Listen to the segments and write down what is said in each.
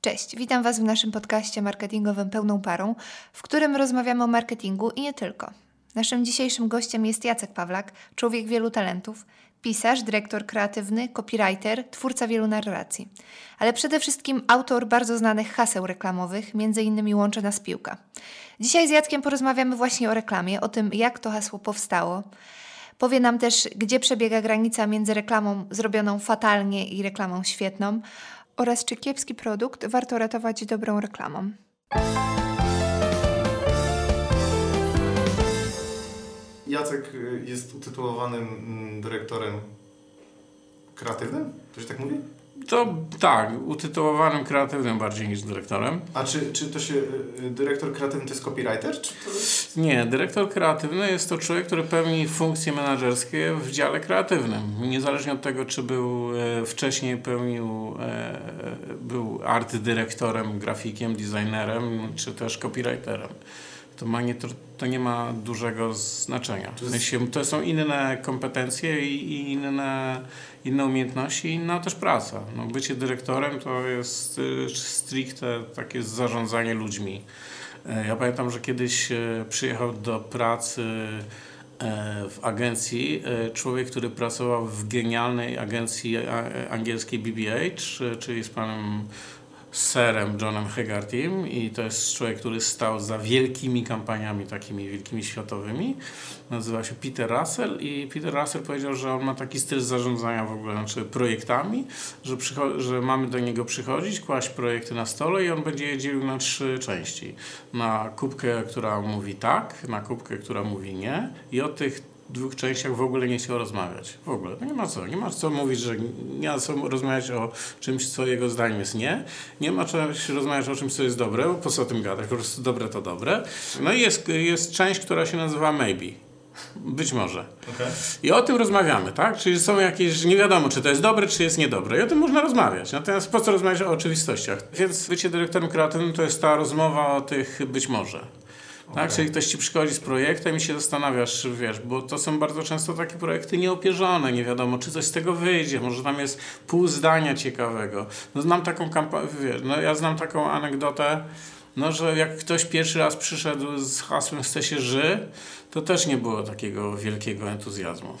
Cześć, witam Was w naszym podcaście marketingowym Pełną Parą, w którym rozmawiamy o marketingu i nie tylko. Naszym dzisiejszym gościem jest Jacek Pawlak, człowiek wielu talentów, pisarz, dyrektor kreatywny, copywriter, twórca wielu narracji, ale przede wszystkim autor bardzo znanych haseł reklamowych, m.in. Łączy nas piłka. Dzisiaj z Jackiem porozmawiamy właśnie o reklamie, o tym jak to hasło powstało. Powie nam też, gdzie przebiega granica między reklamą zrobioną fatalnie i reklamą świetną oraz czy kiepski produkt warto ratować dobrą reklamą. Jacek y, jest utytułowanym mm, dyrektorem kreatywnym? To się tak mówi? To tak, utytułowanym kreatywnym bardziej niż dyrektorem. A czy, czy to się y, y, dyrektor kreatywny to jest copywriter? Czy to jest... Nie, dyrektor kreatywny jest to człowiek, który pełni funkcje menedżerskie w dziale kreatywnym. Niezależnie od tego, czy był e, wcześniej pełnił, e, był art dyrektorem, grafikiem, designerem, czy też copywriterem. To, ma nie, to nie ma dużego znaczenia. W sensie, to są inne kompetencje i, i inne, inne umiejętności, inna też praca. No, bycie dyrektorem to jest y, stricte takie zarządzanie ludźmi. E, ja pamiętam, że kiedyś e, przyjechał do pracy e, w agencji człowiek, który pracował w genialnej agencji angielskiej BBH, czyli z panem serem Johnem Hegartym i to jest człowiek, który stał za wielkimi kampaniami takimi wielkimi światowymi. Nazywa się Peter Russell i Peter Russell powiedział, że on ma taki styl zarządzania w ogóle, znaczy projektami, że, że mamy do niego przychodzić, kłaść projekty na stole i on będzie je dzielił na trzy części. Na kubkę, która mówi tak, na kubkę, która mówi nie i od tych dwóch częściach w ogóle nie chciał rozmawiać. W ogóle. No nie ma co. Nie ma co mówić, że nie ma co rozmawiać o czymś, co jego zdaniem jest nie. Nie ma co rozmawiać o czymś, co jest dobre, bo po co o tym gadać? Po prostu dobre to dobre. No i jest, jest część, która się nazywa maybe. Być może. Okay. I o tym rozmawiamy, tak? Czyli są jakieś, nie wiadomo, czy to jest dobre, czy jest niedobre. I o tym można rozmawiać. Natomiast po co rozmawiać o oczywistościach? Więc bycie dyrektorem kreatywnym to jest ta rozmowa o tych być może. Tak? Czyli ktoś ci przychodzi z projektem i się zastanawiasz, wiesz, bo to są bardzo często takie projekty nieopierzone, nie wiadomo, czy coś z tego wyjdzie, może tam jest pół zdania ciekawego. No znam taką kampanię, no ja znam taką anegdotę, no, że jak ktoś pierwszy raz przyszedł z hasłem chce się ży, to też nie było takiego wielkiego entuzjazmu.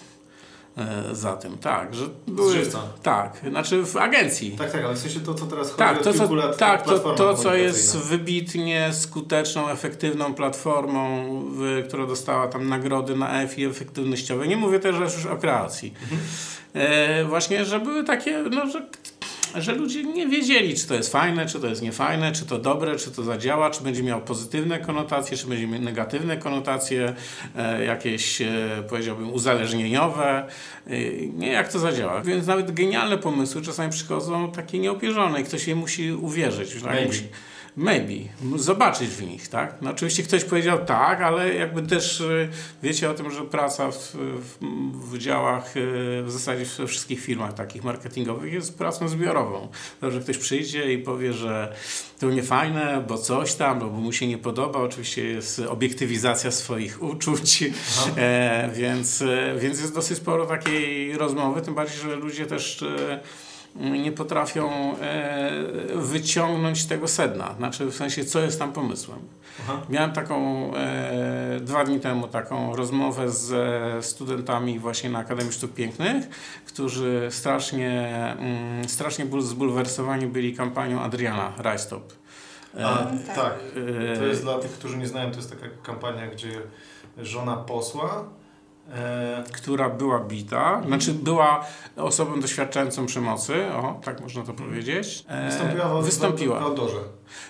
E, za tym, tak. Że były. Tak, znaczy w agencji. Tak, tak, ale w sensie to, co teraz chodzi tak, to, co, lat Tak, to, to co jest wybitnie skuteczną, efektywną platformą, w, która dostała tam nagrody na EFI efektywnościowe. Nie mówię też już o kreacji. Mhm. E, właśnie, że były takie, no, że że ludzie nie wiedzieli, czy to jest fajne, czy to jest niefajne, czy to dobre, czy to zadziała, czy będzie miało pozytywne konotacje, czy będzie miał negatywne konotacje, e, jakieś, e, powiedziałbym, uzależnieniowe. E, nie, jak to zadziała. Więc nawet genialne pomysły czasami przychodzą takie nieopierzone i ktoś je musi uwierzyć. Tak? Musi, Maybe. Zobaczyć w nich, tak? No oczywiście ktoś powiedział tak, ale jakby też y, wiecie o tym, że praca w, w, w działach, y, w zasadzie we wszystkich firmach takich marketingowych jest pracą zbiorową. To, że ktoś przyjdzie i powie, że to nie fajne, bo coś tam, bo mu się nie podoba. Oczywiście jest obiektywizacja swoich uczuć, e, więc, e, więc jest dosyć sporo takiej rozmowy, tym bardziej, że ludzie też e, nie potrafią e, wyciągnąć tego sedna. Znaczy w sensie, co jest tam pomysłem. Aha. Miałem taką e, dwa dni temu taką rozmowę z studentami właśnie na Akademii Sztuk Pięknych, którzy strasznie, mm, strasznie zbulwersowani byli kampanią Adriana Rajstop. E, A, tak. To jest dla tych, którzy nie znają, to jest taka kampania, gdzie żona posła E, która była bita, znaczy była osobą doświadczającą przemocy, o, tak można to powiedzieć. E, wystąpiła w, wystąpiła. w Aldorze.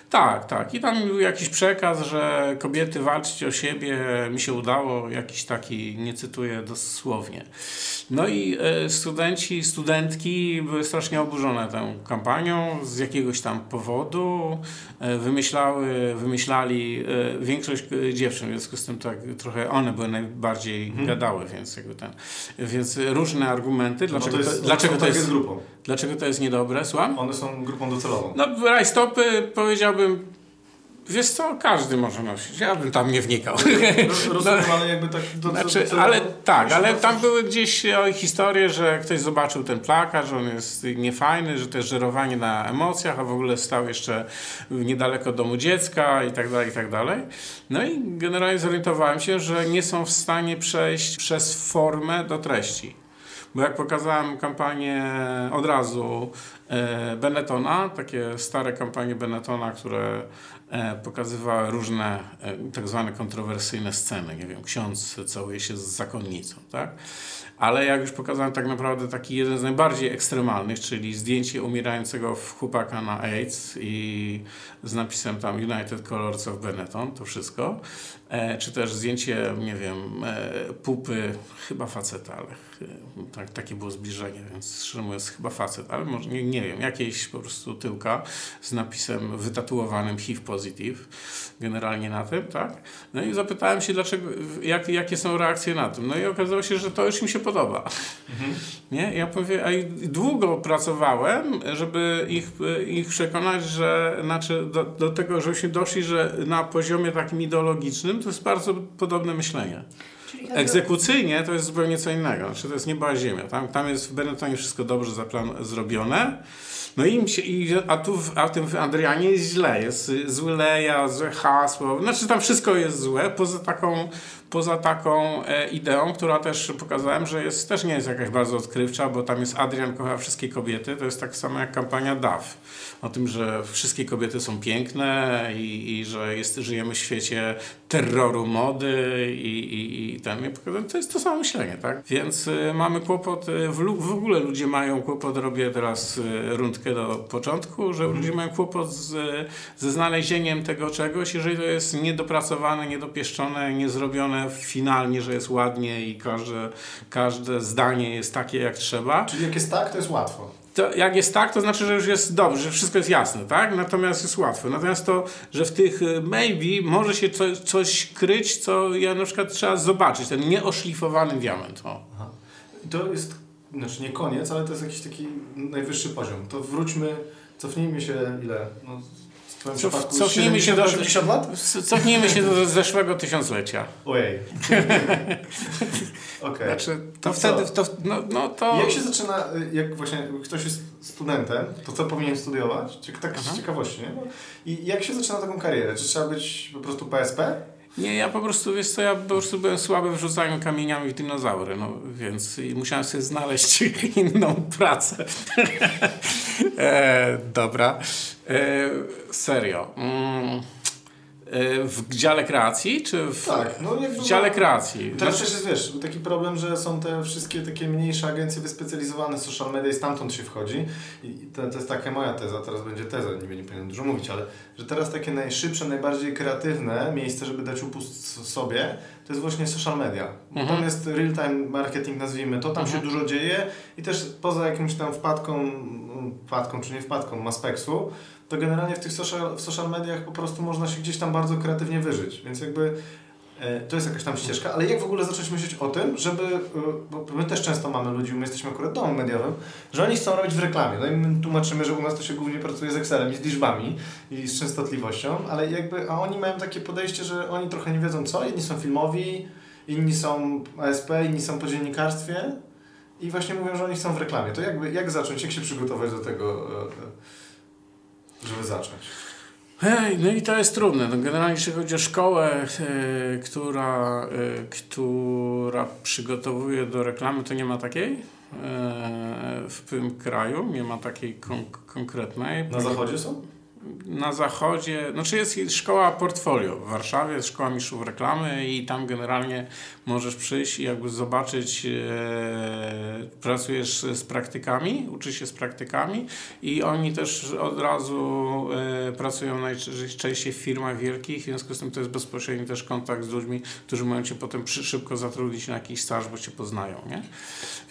Tak, tak. I tam był jakiś przekaz, że kobiety walczcie o siebie, mi się udało, jakiś taki, nie cytuję dosłownie. No i e, studenci, studentki były strasznie oburzone tą kampanią z jakiegoś tam powodu. E, wymyślały, wymyślali, e, większość dziewczyn, w związku z tym tak trochę one były najbardziej hmm. gadały, więc jakby ten, więc różne argumenty, dlaczego, no to, jest, dlaczego to jest, grupą. Dlaczego to jest niedobre, słucham? One są grupą docelową. No rajstopy powiedziałbym Wiesz co, każdy może nosić. Ja bym tam nie wnikał. Rozumiem, no, ale jakby tak... Do, znaczy, ale tak, ale tam były gdzieś historie, że ktoś zobaczył ten plakat, że on jest niefajny, że to jest żerowanie na emocjach, a w ogóle stał jeszcze niedaleko domu dziecka i tak dalej, i tak dalej. No i generalnie zorientowałem się, że nie są w stanie przejść przez formę do treści. Bo jak pokazałem kampanię od razu e, Benettona, takie stare kampanie Benettona, które e, pokazywały różne e, tak zwane kontrowersyjne sceny. Nie wiem, ksiądz całuje się z zakonnicą, tak? Ale jak już pokazałem tak naprawdę taki jeden z najbardziej ekstremalnych, czyli zdjęcie umierającego chłopaka na AIDS i z napisem tam United Colors of Benetton, to wszystko. E, czy też zdjęcie, nie wiem, e, pupy, chyba faceta, ale tak, takie było zbliżenie, więc szczerze mówiąc chyba facet, ale może nie, nie wiem, jakiejś po prostu tyłka z napisem wytatuowanym HIV positive, generalnie na tym, tak? No i zapytałem się, dlaczego, jak, jakie są reakcje na tym. No i okazało się, że to już mi się podoba. Mhm. Nie? Ja powiem, a długo pracowałem, żeby ich, ich przekonać, że znaczy do, do tego, żebyśmy doszli, że na poziomie takim ideologicznym to jest bardzo podobne myślenie. Egzekucyjnie to jest zupełnie co innego. Znaczy to jest nieba ziemia. Tam, tam jest w Benettonie wszystko dobrze zaplan- zrobione. No i im się, i, a tu w, a tym w Adrianie jest źle. Jest zły leja, złe hasło. Znaczy tam wszystko jest złe, poza taką, poza taką e, ideą, która też pokazałem, że jest, też nie jest jakaś bardzo odkrywcza, bo tam jest Adrian kocha wszystkie kobiety. To jest tak samo jak kampania DAF o tym, że wszystkie kobiety są piękne i, i że jest, żyjemy w świecie terroru mody i, i, i ten. To jest to samo myślenie, tak? Więc y, mamy kłopot, y, w, w, ogóle ludzie mają kłopot, robię teraz y, rundkę do początku, że ludzie mają kłopot z, ze znalezieniem tego czegoś, jeżeli to jest niedopracowane, niedopieszczone, niezrobione finalnie, że jest ładnie i każde, każde zdanie jest takie jak trzeba. Czyli jak jest tak, to jest łatwo to jak jest tak, to znaczy, że już jest dobrze, że wszystko jest jasne, tak? Natomiast jest łatwe. Natomiast to, że w tych y, maybe może się coś, coś kryć, co ja na przykład trzeba zobaczyć, ten nieoszlifowany diament. O. To jest, znaczy nie koniec, ale to jest jakiś taki najwyższy poziom. To wróćmy, cofnijmy się ile? No, Cof, cofnijmy, się do, lat? cofnijmy się do zeszłego tysiąclecia. Ojej. okay. Znaczy, to, wtedy, to, no, no to... Jak się zaczyna, jak właśnie ktoś jest studentem, to co powinien studiować? Tak z ciekawości, nie? I jak się zaczyna taką karierę? Czy trzeba być po prostu PSP? Nie, ja po prostu, wiesz co, ja po prostu byłem słaby w rzucaniu kamieniami w dinozaury, no więc musiałem sobie znaleźć inną pracę. e, dobra. E, serio. Mm. E, w dziale kreacji, czy w, tak, no w dziale kreacji? Teraz też jest, wiesz, taki problem, że są te wszystkie takie mniejsze agencje wyspecjalizowane w social media i stamtąd się wchodzi. I to, to jest taka moja teza, teraz będzie teza, nie, nie powinienem dużo mówić, ale że teraz takie najszybsze, najbardziej kreatywne miejsce, żeby dać upust sobie, to jest właśnie social media. Mhm. Tam jest real-time marketing, nazwijmy to, tam mhm. się dużo dzieje i też poza jakimś tam wpadką, wpadką czy nie wpadką Maspexu, to generalnie w tych social, w social mediach po prostu można się gdzieś tam bardzo kreatywnie wyżyć. Więc jakby e, to jest jakaś tam ścieżka, ale jak w ogóle zacząć myśleć o tym, żeby, e, bo my też często mamy ludzi, my jesteśmy akurat domem mediowym, że oni chcą robić w reklamie. No i my tłumaczymy, że u nas to się głównie pracuje z Excelem i z liczbami i z częstotliwością, ale jakby, a oni mają takie podejście, że oni trochę nie wiedzą co, jedni są filmowi, inni są ASP, inni są po dziennikarstwie i właśnie mówią, że oni chcą w reklamie. To jakby, jak zacząć, jak się przygotować do tego e, żeby zacząć? Hej, no i to jest trudne. No generalnie jeśli chodzi o szkołę, e, która, e, która przygotowuje do reklamy, to nie ma takiej e, w tym kraju, nie ma takiej kon konkretnej. Na zachodzie są? na zachodzie, znaczy jest szkoła portfolio w Warszawie, jest szkoła mistrzów reklamy i tam generalnie możesz przyjść i jakby zobaczyć, e, pracujesz z praktykami, uczysz się z praktykami i oni też od razu e, pracują najczęściej w firmach wielkich, w związku z tym to jest bezpośredni też kontakt z ludźmi, którzy mają cię potem przy, szybko zatrudnić na jakiś staż, bo cię poznają, nie?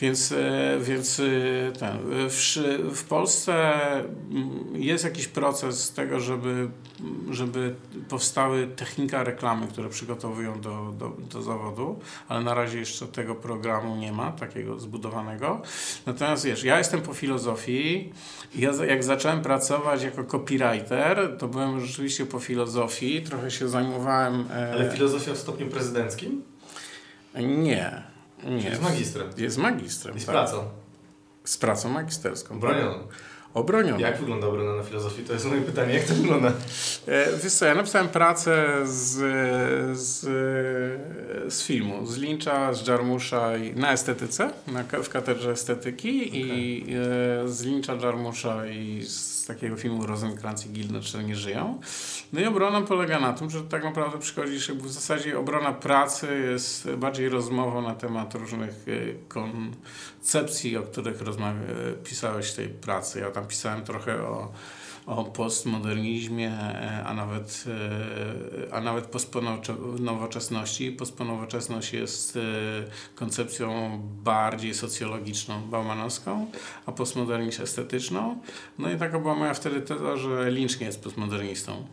Więc, e, więc e, ten, w, w Polsce mm, jest jakiś proces tego, żeby, żeby powstały technika reklamy, które przygotowują do, do, do zawodu, ale na razie jeszcze tego programu nie ma, takiego zbudowanego. Natomiast wiesz, ja jestem po filozofii ja jak zacząłem pracować jako copywriter, to byłem rzeczywiście po filozofii, trochę się zajmowałem... E... Ale filozofia w stopniu prezydenckim? Nie. Nie. Jest magistrem. Jest magistrem. I z tak. pracą. Z pracą magisterską. Bronioną. Jak wygląda obrona na filozofii? To jest moje pytanie. Jak to wygląda? E, wiesz co, ja napisałem pracę z, z, z filmu, z Lyncha, z Jarmusza i, na estetyce, na, w katedrze estetyki okay. i e, z Lyncha, Jarmusza i z takiego filmu Rosenkrantz i czy nie żyją. No i obrona polega na tym, że tak naprawdę przychodzisz, w zasadzie obrona pracy jest bardziej rozmową na temat różnych e, koncepcji, o których rozmawia, pisałeś w tej pracy. Ja tam pisałem trochę o, o postmodernizmie, a nawet, e, a nawet postnowoczesności. Postnowoczesność jest e, koncepcją bardziej socjologiczną, baumanowską, a postmodernizm estetyczną. No i taka była moja wtedy teza, że Lynch nie jest postmodernistą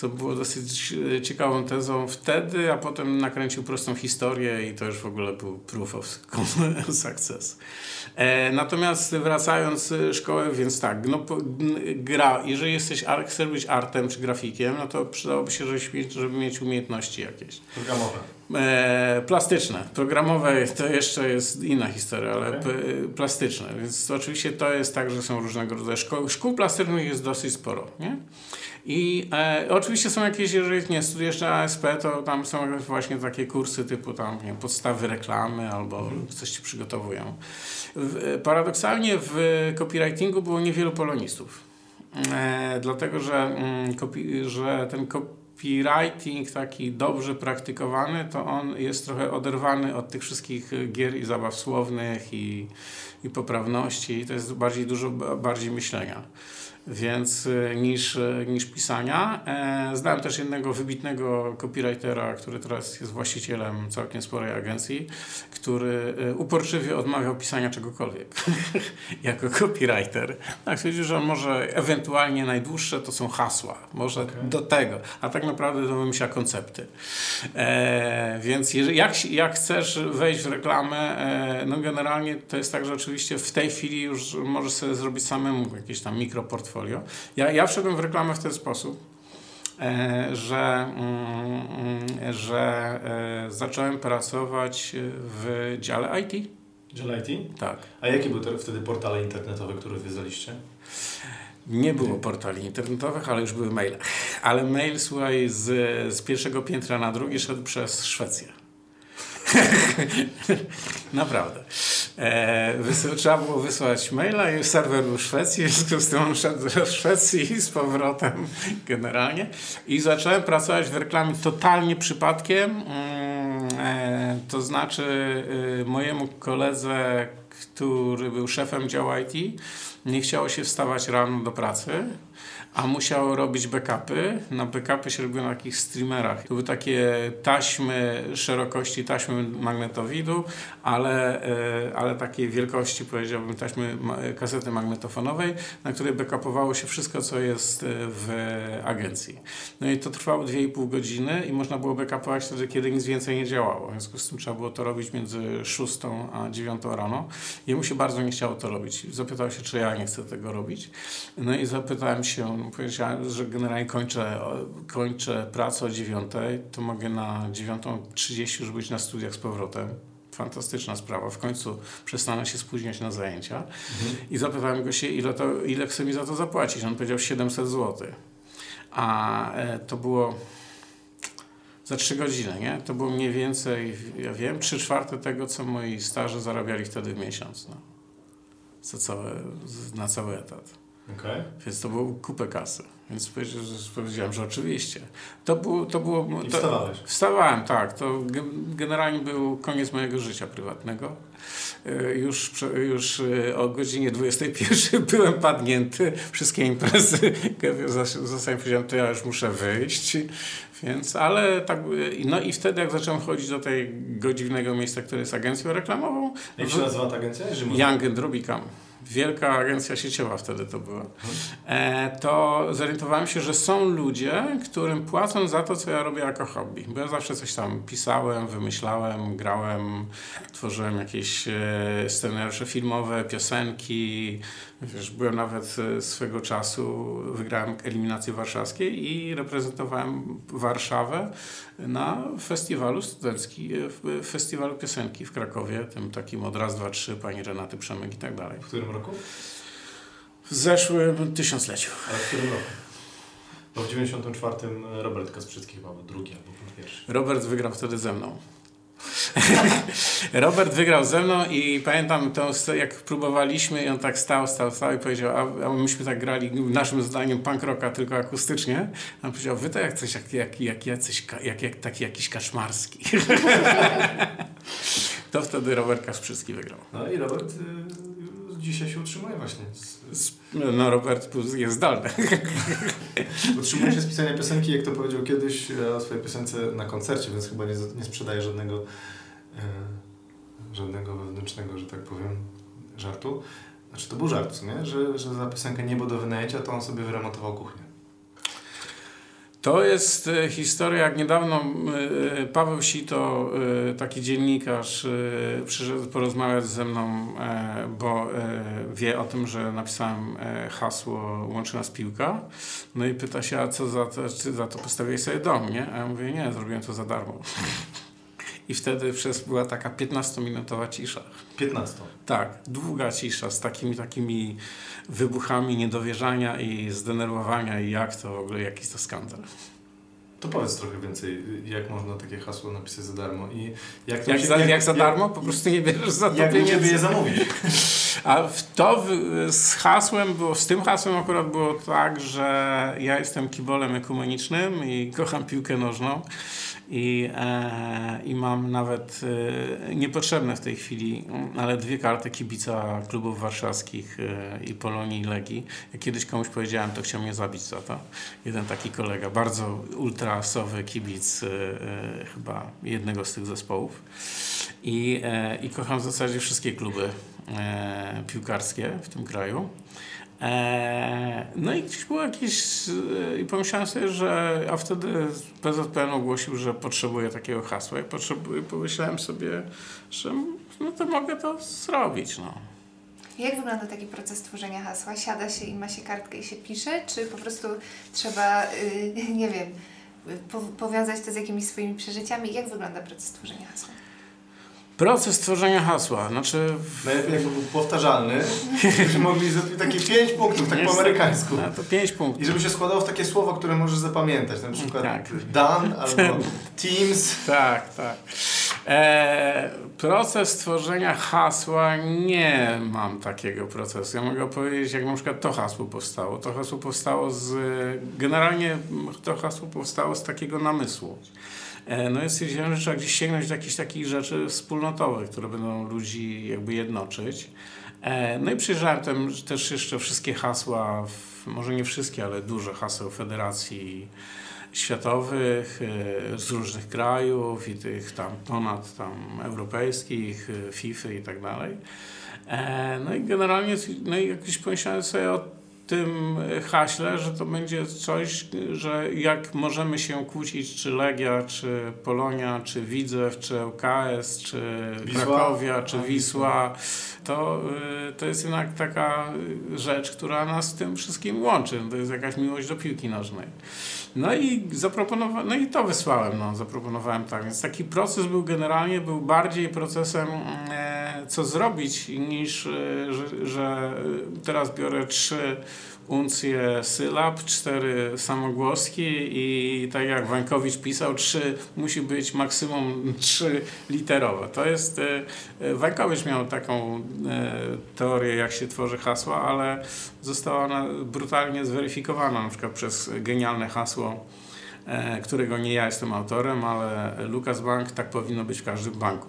co było dosyć ciekawą tezą wtedy, a potem nakręcił prostą historię i to już w ogóle był proof of success. E, natomiast wracając szkołę, więc tak, no, gra, jeżeli jesteś, chcesz być artem czy grafikiem, no to przydałoby się, żebyś mieć, żeby mieć umiejętności jakieś. Programowe. E, plastyczne. Programowe to jeszcze jest inna historia, ale okay. plastyczne. Więc oczywiście to jest tak, że są różnego rodzaju szkoły. Szkół plastycznych jest dosyć sporo, nie? I e, oczywiście są jakieś, jeżeli nie studujesz na ASP, to tam są właśnie takie kursy typu tam, nie podstawy reklamy albo mhm. coś ci przygotowują. W, paradoksalnie w copywritingu było niewielu polonistów. E, dlatego, że, mm, kopi, że ten copywriting taki dobrze praktykowany, to on jest trochę oderwany od tych wszystkich gier i zabaw słownych i, i poprawności. To jest bardziej dużo bardziej myślenia więc y, niż, y, niż pisania. E, znałem też jednego wybitnego copywritera, który teraz jest właścicielem całkiem sporej agencji, który y, uporczywie odmawiał pisania czegokolwiek jako copywriter. Tak, stwierdził, że może ewentualnie najdłuższe to są hasła, może okay. do tego, a tak naprawdę to wymyśla koncepty. E, więc jeżeli, jak, jak chcesz wejść w reklamę, e, no generalnie to jest tak, że oczywiście w tej chwili już możesz sobie zrobić samemu jakieś tam mikroportfolio portfolio. Ja, ja wszedłem w reklamę w ten sposób, e, że, mm, że e, zacząłem pracować w dziale IT. Dziale IT? Tak. A jakie były wtedy portale internetowe, które wyzwaliście? Nie było portali internetowych, ale już były maile. Ale mail, słuchaj, z, z pierwszego piętra na drugie szedł przez Szwecję. Naprawdę. E, trzeba było wysłać maila i serwer był w Szwecji, w związku z tym szedł do Szwecji z powrotem generalnie. I zacząłem pracować w reklamie totalnie przypadkiem. Mm, e, to znaczy e, mojemu koledze, który był szefem działu IT, nie chciało się wstawać rano do pracy a musiał robić backupy. Na backupy się robiło na takich streamerach. To były takie taśmy szerokości taśmy magnetowidu, ale, e, ale takiej wielkości powiedziałbym taśmy kasety magnetofonowej, na której backupowało się wszystko, co jest e, w agencji. No i to trwało 2,5 godziny i można było backupować wtedy, kiedy nic więcej nie działało. W związku z tym trzeba było to robić między 6 a 9 rano. Jemu się bardzo nie chciało to robić. Zapytał się, czy ja nie chcę tego robić. No i zapytałem się, powiedziałem, że generalnie kończę, kończę pracę o 9, to mogę na 9.30 już być na studiach z powrotem. Fantastyczna sprawa. W końcu przestanę się spóźniać na zajęcia. Mhm. I zapytałem go się, ile, to, ile chce mi za to zapłacić. On powiedział 700 zł. A e, to było za 3 godziny, nie? To było mniej więcej, ja wiem, 3 czwarte tego, co moi starzy zarabiali wtedy w miesiąc. No. Za całe, na cały etat. Okay. Więc to było kupę kasy. Więc powiedziałem, że oczywiście. To było... To było I wstawałeś? Wstawałem, tak. To generalnie był koniec mojego życia prywatnego. E, już, już e, o godzinie 21 byłem padnięty. Wszystkie imprezy zasadzie powiedziałem, to ja już muszę wyjść. Więc, ale tak, no i wtedy jak zacząłem chodzić do tej godziwnego miejsca, które jest agencją reklamową. Jak się nazywa ta agencja? Young and Rubicam wielka agencja sieciowa wtedy to była, e, to zorientowałem się, że są ludzie, którym płacą za to, co ja robię jako hobby. Bo ja zawsze coś tam pisałem, wymyślałem, grałem, tworzyłem jakieś e, scenariusze filmowe, piosenki. Wiesz, byłem nawet e, swego czasu, wygrałem eliminację warszawskiej i reprezentowałem Warszawę na festiwalu studenckim, e, festiwalu piosenki w Krakowie, tym takim od raz, dwa, trzy, pani Renaty Przemyk i tak dalej. W którym roku? W zeszłym tysiącleciu. Ale w którym roku? Bo w 94 Robert Kasprzycki chyba był drugi albo był pierwszy. Robert wygrał wtedy ze mną. Robert wygrał ze mną i pamiętam tą, jak próbowaliśmy i on tak stał, stał, stał i powiedział, a, myśmy tak grali naszym zdaniem punk rocka tylko akustycznie. A on powiedział, wy to jak coś, jak, jak, jak, jacyś, jak, jak taki jakiś kaszmarski. to wtedy Robert Kasprzycki wygrał. No i Robert y, dzisiaj się utrzymuje właśnie. Z... No Robert jest zdalny. utrzymuje się z pisania piosenki, jak to powiedział kiedyś e, o swojej piosence na koncercie, więc chyba nie, nie sprzedaje żadnego e, żadnego wewnętrznego, że tak powiem, żartu. Znaczy to był żart, nie? Że, że za piosenkę Niebo do wynajęcia to on sobie wyremontował kuchnię. To jest e, historia, jak niedawno e, Paweł Sito, e, taki dziennikarz, przyszedł porozmawiać ze mną, bo wie o tym, że napisałem hasło Łączy nas piłka. No i pyta się, a co za to, czy za to postawiłeś sobie dom, nie? A ja mówię, nie, zrobiłem to za darmo. I wtedy przez była taka 15-minutowa cisza. 15? Tak, długa cisza z takimi takimi wybuchami niedowierzania i zdenerwowania i jak to w ogóle, jakiś to skandal. To powiedz trochę więcej, jak można takie hasło napisać za darmo i jak, jak, się, za, jak, jak za darmo? Jak, po prostu nie bierzesz za to jak pieniędzy. Jak je zamówić? A to z hasłem było, z tym hasłem akurat było tak, że ja jestem kibolem ekumenicznym i kocham piłkę nożną i, e, i mam nawet e, niepotrzebne w tej chwili, ale dwie karty kibica klubów warszawskich e, i Polonii i Legii. Kiedyś komuś powiedziałem, to chciał mnie zabić za to. Jeden taki kolega, bardzo ultrasowy kibic e, e, chyba jednego z tych zespołów. I, e, I kocham w zasadzie wszystkie kluby piłkarskie w tym kraju. Eee, no i gdzieś było jakieś, i pomyślałem sobie, że, a wtedy PZPN ogłosił, że potrzebuje takiego hasła i pomyślałem sobie, że no to mogę to zrobić, no. Jak wygląda taki proces tworzenia hasła? Siada się i ma się kartkę i się pisze, czy po prostu trzeba, yy, nie wiem, po, powiązać to z jakimiś swoimi przeżyciami? Jak wygląda proces tworzenia hasła? Proces tworzenia hasła, znaczy... Najlepiej jakby był powtarzalny, żebyśmy mogli zrobić takie pięć punktów, tak po amerykańsku. No to pięć punktów. I żeby się składało w takie słowa, które możesz zapamiętać, na przykład tak. done albo teams. Tak, tak. E, proces tworzenia hasła nie mam takiego procesu. Ja mogę powiedzieć, jak na przykład to hasło powstało. To hasło powstało z... Generalnie to hasło powstało z takiego namysłu. E, no jest stwierdziłem, że trzeba gdzieś sięgnąć do jakichś takich rzeczy wspólnotowych, które będą ludzi jakby jednoczyć. E, no i przyjrzałem tam też jeszcze wszystkie hasła, może nie wszystkie, ale duże haseł federacji światowych e, z różnych krajów i tych tam ponad tam europejskich, FIFA i tak dalej. No i generalnie no i jakiś pomyślałem sobie o tym haśle, że to będzie coś, że jak możemy się kłócić, czy Legia, czy Polonia, czy Widzew, czy ŁKS, czy Wisła. Krakowia, czy Wisła, to, y, to jest jednak taka rzecz, która nas tym wszystkim łączy. To jest jakaś miłość do piłki nożnej. No i zaproponowałem, no i to wysłałem, no, zaproponowałem tak. Więc taki proces był generalnie, był bardziej procesem e, co zrobić niż, e, że, że teraz biorę trzy uncje sylab, cztery samogłoski i tak jak Wańkowicz pisał, trzy, musi być maksimum trzy literowe. To jest, e, Wańkowicz miał taką e, teorię, jak się tworzy hasła, ale została ona brutalnie zweryfikowana na przykład przez genialne hasło e, którego nie ja jestem autorem, ale Lukas Bank, tak powinno być w każdym banku.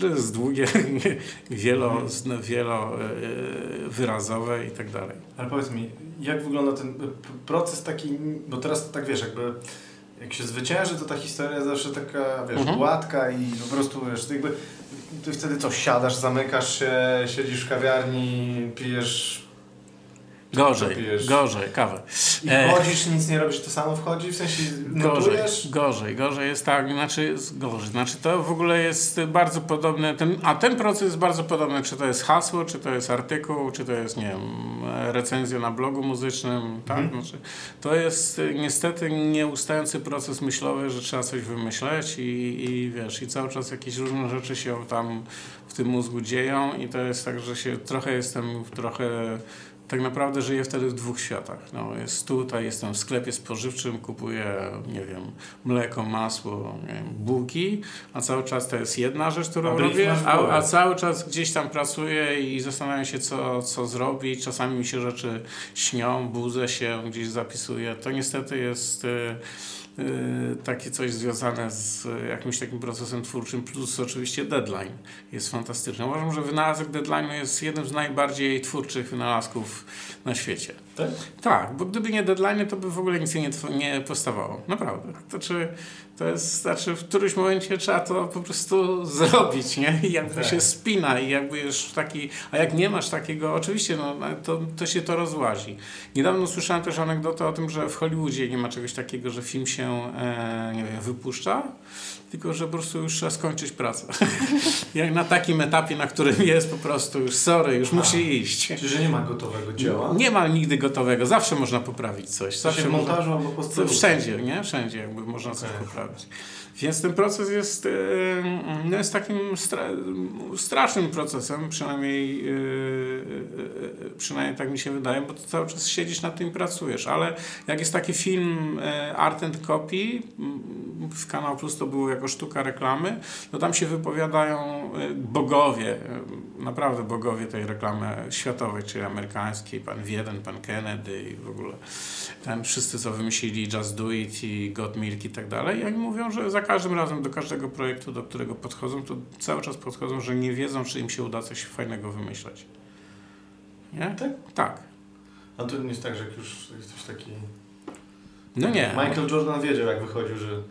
To jest długie, wielo, wielowyrazowe i tak dalej. Ale powiedz mi, jak wygląda ten proces taki, bo teraz tak wiesz, jakby jak się zwycięży, to ta historia zawsze taka, wiesz, mhm. gładka i po prostu, wiesz, jakby ty wtedy co, siadasz, zamykasz się, siedzisz w kawiarni, pijesz Gorzej, pijesz? gorzej, kawę. i E, wchodzisz, nic nie robisz, to samo wchodzi, w sensie Gorzej, notujesz? gorzej, gorzej jest tak, znaczy gorzej. Znaczy to w ogóle jest bardzo podobne, ten, a ten proces jest bardzo podobny, czy to jest hasło, czy to jest artykuł, czy to jest, nie wiem, recenzja na blogu muzycznym, tak? Mhm. Znaczy, to jest y, niestety nieustający proces myślowy, że trzeba coś wymyśleć i, i wiesz, i cały czas jakieś różne rzeczy się tam w tym mózgu dzieją i to jest tak, że się trochę jestem, trochę tak naprawdę żyję wtedy w dwóch światach. No, jest tutaj, jestem w sklepie spożywczym, kupuję, nie wiem, mleko, masło, nie wiem, bułki, a cały czas to jest jedna rzecz, którą A robię, a, a cały czas gdzieś tam pracuję i zastanawiam się, co, co zrobić. Czasami mi się rzeczy śnią, budzę się, gdzieś zapisuję. To niestety jest... y, takie coś związane z jakimś takim procesem twórczym, plus oczywiście deadline jest fantastyczny. Uważam, że wynalazek deadline'u jest jednym z najbardziej twórczych wynalazków na świecie. Tak? Tak, bo gdyby nie deadline, to by w ogóle nic nie, nie powstawało. Naprawdę. To, czy, to jest, znaczy w którymś momencie trzeba to po prostu zrobić, nie? I jakby Tak. się spina i jakby już taki, a jak nie masz takiego, oczywiście, no, to, to się to rozłazi. Niedawno słyszałem też anegdotę o tym, że w Hollywoodzie nie ma czegoś takiego, że film się, e, nie wiem, wypuszcza, tylko że po prostu już trzeba skończyć pracę. jak na takim etapie, na którym jest po prostu już sorry, już musi iść. Czyli, że nie ma gotowego dzieła? Nie ma nigdy gotowego, zawsze można poprawić coś. Zawsze w można, montażu albo po wszędzie, nie? Wszędzie jakby można coś Okej. Poprawić. Więc ten proces jest, e, no jest takim stra strasznym procesem, przynajmniej, e, e, przynajmniej tak mi się wydaje, bo to cały czas siedzisz nad tym i pracujesz, ale jak jest taki film Art and Copy, m, w Kanał Plus to było jako sztuka reklamy, to tam się wypowiadają bogowie, naprawdę bogowie tej reklamy światowej, czyli amerykańskiej, pan Wiedeń, pan Kennedy i w ogóle ten wszyscy, co wymyślili Just Do It i Got Milk i tak dalej. I oni mówią, że za każdym razem do każdego projektu, do którego podchodzą, to cały czas podchodzą, że nie wiedzą, czy im się uda coś fajnego wymyśleć. Nie? Tak? Tak. A to nie jest tak, że jak już jesteś taki... No nie. Michael Jordan wiedział jak wychodził, że...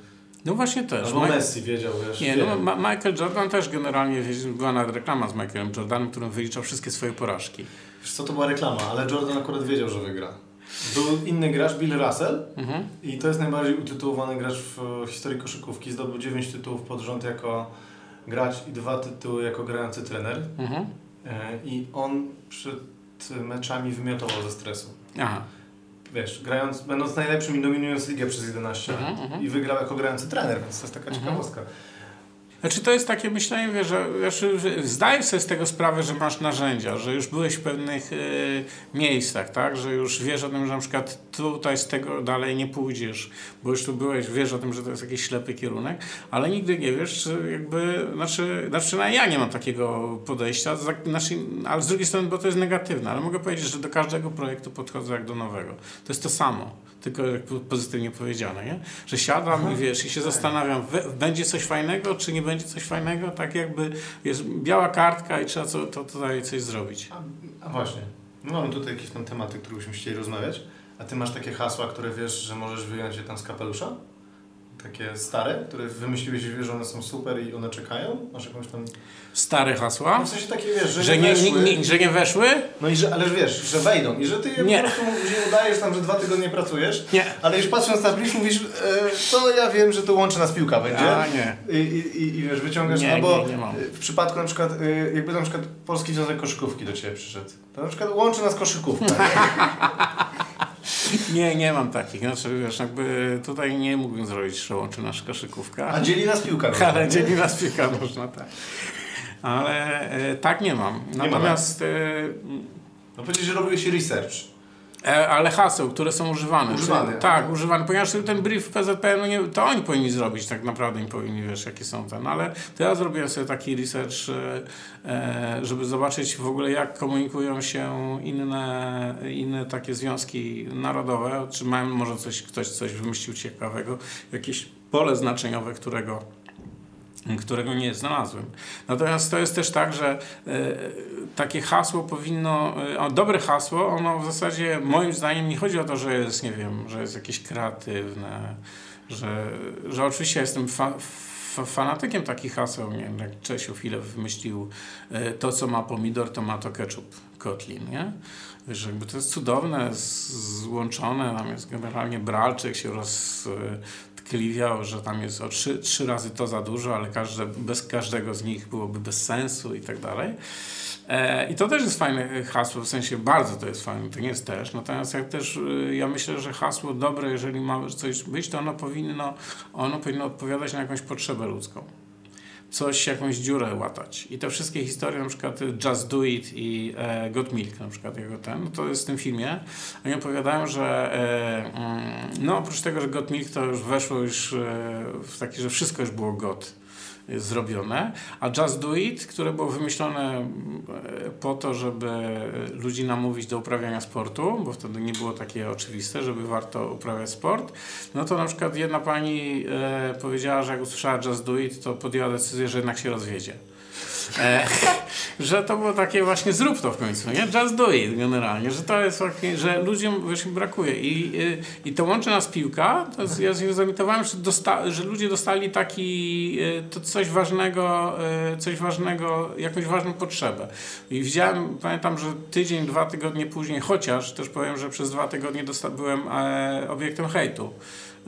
No właśnie też. Albo Ma- Messi wiedział, wiesz. Nie, no, Ma- Michael Jordan też generalnie, była nawet reklama z Michaelem Jordanem, którym wyliczał wszystkie swoje porażki. Wiesz co, to była reklama, ale Jordan akurat wiedział, że wygra. Był inny gracz, Bill Russell, Mhm. i to jest najbardziej utytułowany gracz w historii koszykówki. Zdobył 9 tytułów pod rząd jako gracz i dwa tytuły jako grający trener. Mhm. E, I on przed meczami wymiotował ze stresu. Aha. Wiesz, grając, będąc najlepszym i dominując ligę przez 11 lat. Mhm, mhm. I wygrał jako grający trener, więc to jest taka Mhm. ciekawostka. Znaczy to jest takie myślenie, wiesz, że że zdajesz sobie z tego sprawę, że masz narzędzia, że już byłeś w pewnych y, miejscach, tak? Że już wiesz o tym, że na przykład tutaj z tego dalej nie pójdziesz, bo już tu byłeś, wiesz o tym, że to jest jakiś ślepy kierunek, ale nigdy nie wiesz, czy jakby, znaczy, znaczy przynajmniej ja nie mam takiego podejścia, za- znaczy, ale z drugiej strony, bo to jest negatywne, ale mogę powiedzieć, że do każdego projektu podchodzę jak do nowego. To jest to samo. Tylko pozytywnie powiedziane, nie? Że siadam i wiesz, i się zastanawiam, będzie coś fajnego, czy nie będzie coś fajnego, tak jakby jest biała kartka i trzeba co, to tutaj coś zrobić. A, a właśnie, my mamy tutaj jakieś tam tematy, które byśmy chcieli rozmawiać, a ty masz takie hasła, które wiesz, że możesz wyjąć je tam z kapelusza? Takie stare, które wymyśliłeś i wiesz, że one są super i one czekają? Masz jakąś tam... Stare hasła, No w sensie takie, wiesz, że, że nie nie, nie, weszły. nie, że nie weszły? No i że, ale wiesz, że wejdą i że ty je Nie. po prostu później udajesz tam, że dwa tygodnie pracujesz, Nie. ale już patrząc na brief mówisz, e, to ja wiem, że to łączy nas piłka będzie. A nie. I, i, i, wiesz, wyciągasz, Nie, no bo nie, nie mam. w przypadku na przykład, y, jakby na przykład Polski Związek Koszykówki do Ciebie przyszedł, to na przykład łączy nas koszykówka. Nie, nie mam takich. Znaczy, wiesz, jakby tutaj nie mógłbym zrobić, że łączy nasz koszykówka. A dzieli nas piłka. nożna, Ale nie? dzieli nas piłka można, tak. Ale e, tak nie mam. ma, Natomiast e, No powiedzieć, że robiłeś research. E, ale haseł, które są używane. Używane. Czyli, tak, używane, ponieważ ten brief PZPN, no nie, to oni powinni zrobić, tak naprawdę im powinni, wiesz, jakie są te. No ale to ja zrobiłem sobie taki research, e, e, żeby zobaczyć w ogóle, jak komunikują się inne, inne takie związki narodowe, czy mają może coś, ktoś coś wymyślił ciekawego, jakieś pole znaczeniowe, którego którego nie znalazłem. Natomiast to jest też tak, że e, takie hasło powinno, e, dobre hasło, ono w zasadzie moim zdaniem nie chodzi o to, że jest, nie wiem, że jest jakieś kreatywne, że, że oczywiście jestem fa, fanatykiem takich haseł, nie wiem, jak Czesiu chwilę wymyślił e, to, co ma pomidor, to ma to ketchup Kotlin, nie? Wiesz, jakby to jest cudowne, złączone, tam jest generalnie Bralczyk się roztkliwiał, że tam jest o trzy, trzy razy to za dużo, ale każde, bez każdego z nich byłoby bez sensu i tak dalej. E, I to też jest fajne hasło, w sensie bardzo to jest fajne, to nie jest też. Natomiast jak też y, ja myślę, że hasło dobre, jeżeli ma coś być, to ono powinno, ono powinno odpowiadać na jakąś potrzebę ludzką. Coś, jakąś dziurę łatać. I te wszystkie historie, na przykład Just Do It i e, Got Milk, na przykład jego ten, no to jest w tym filmie. Oni opowiadają, że e, mm, no oprócz tego, że Got Milk to już weszło już e, w taki, że wszystko już było got zrobione, a Just Do It, które było wymyślone e, po to, żeby ludzi namówić do uprawiania sportu, bo wtedy nie było takie oczywiste, żeby warto uprawiać sport, no to na przykład jedna pani e, powiedziała, że jak usłyszała Just Do It, to podjęła decyzję, że jednak się rozwiedzie. E, że to było takie właśnie zrób to w końcu, nie? Just do it generalnie, że to jest właśnie, że ludziom właśnie brakuje i, i, i to łączy nas piłka, to jest, ja zorientowałem, że, dosta, że ludzie dostali taki, e, to coś ważnego, e, coś ważnego, jakąś ważną potrzebę. I widziałem, pamiętam, że tydzień, dwa tygodnie później, chociaż też powiem, że przez dwa tygodnie byłem e, obiektem hejtu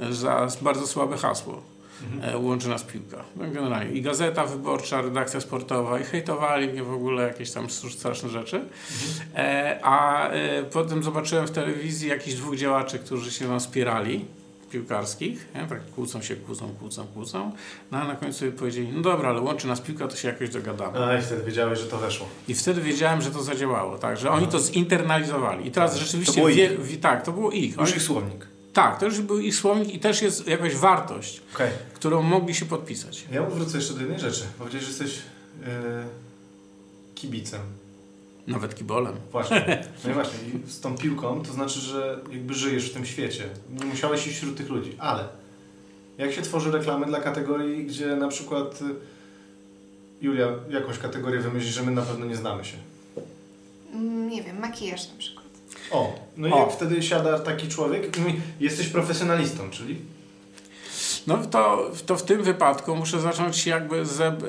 za bardzo słabe hasło mhm. łączy nas piłka. No, generalnie i Gazeta Wyborcza, redakcja sportowa i hejtowali mnie w ogóle jakieś tam straszne rzeczy. Mhm. E, a e, potem zobaczyłem w telewizji jakichś dwóch działaczy, którzy się nam wspierali piłkarskich, nie? tak kłócą się, kłócą, kłócą, kłócą, no a na końcu powiedzieli, no dobra, ale łączy nas piłka, to się jakoś dogadamy. A i wtedy wiedziałeś, że to weszło. I wtedy wiedziałem, że to zadziałało, tak, że oni to zinternalizowali. I teraz tak. rzeczywiście... To wie, ich. tak, to było ich. Już ich słownik. Tak, to już był ich słownik i też jest jakaś wartość, okay. którą mogli się podpisać. Ja wrócę jeszcze do jednej rzeczy. Powiedziałeś, że jesteś yy, kibicem. Nawet kibolem. Właśnie. No i właśnie. I z tą piłką to znaczy, że jakby żyjesz w tym świecie. Nie musiałeś iść wśród tych ludzi. Ale jak się tworzy reklamy dla kategorii, gdzie na przykład y, Julia jakąś kategorię wymyśli, że my na pewno nie znamy się? Mm, nie wiem, makijaż na przykład. O, no i o. jak wtedy siada taki człowiek, jesteś profesjonalistą, czyli? No to, to w tym wypadku muszę zacząć jakby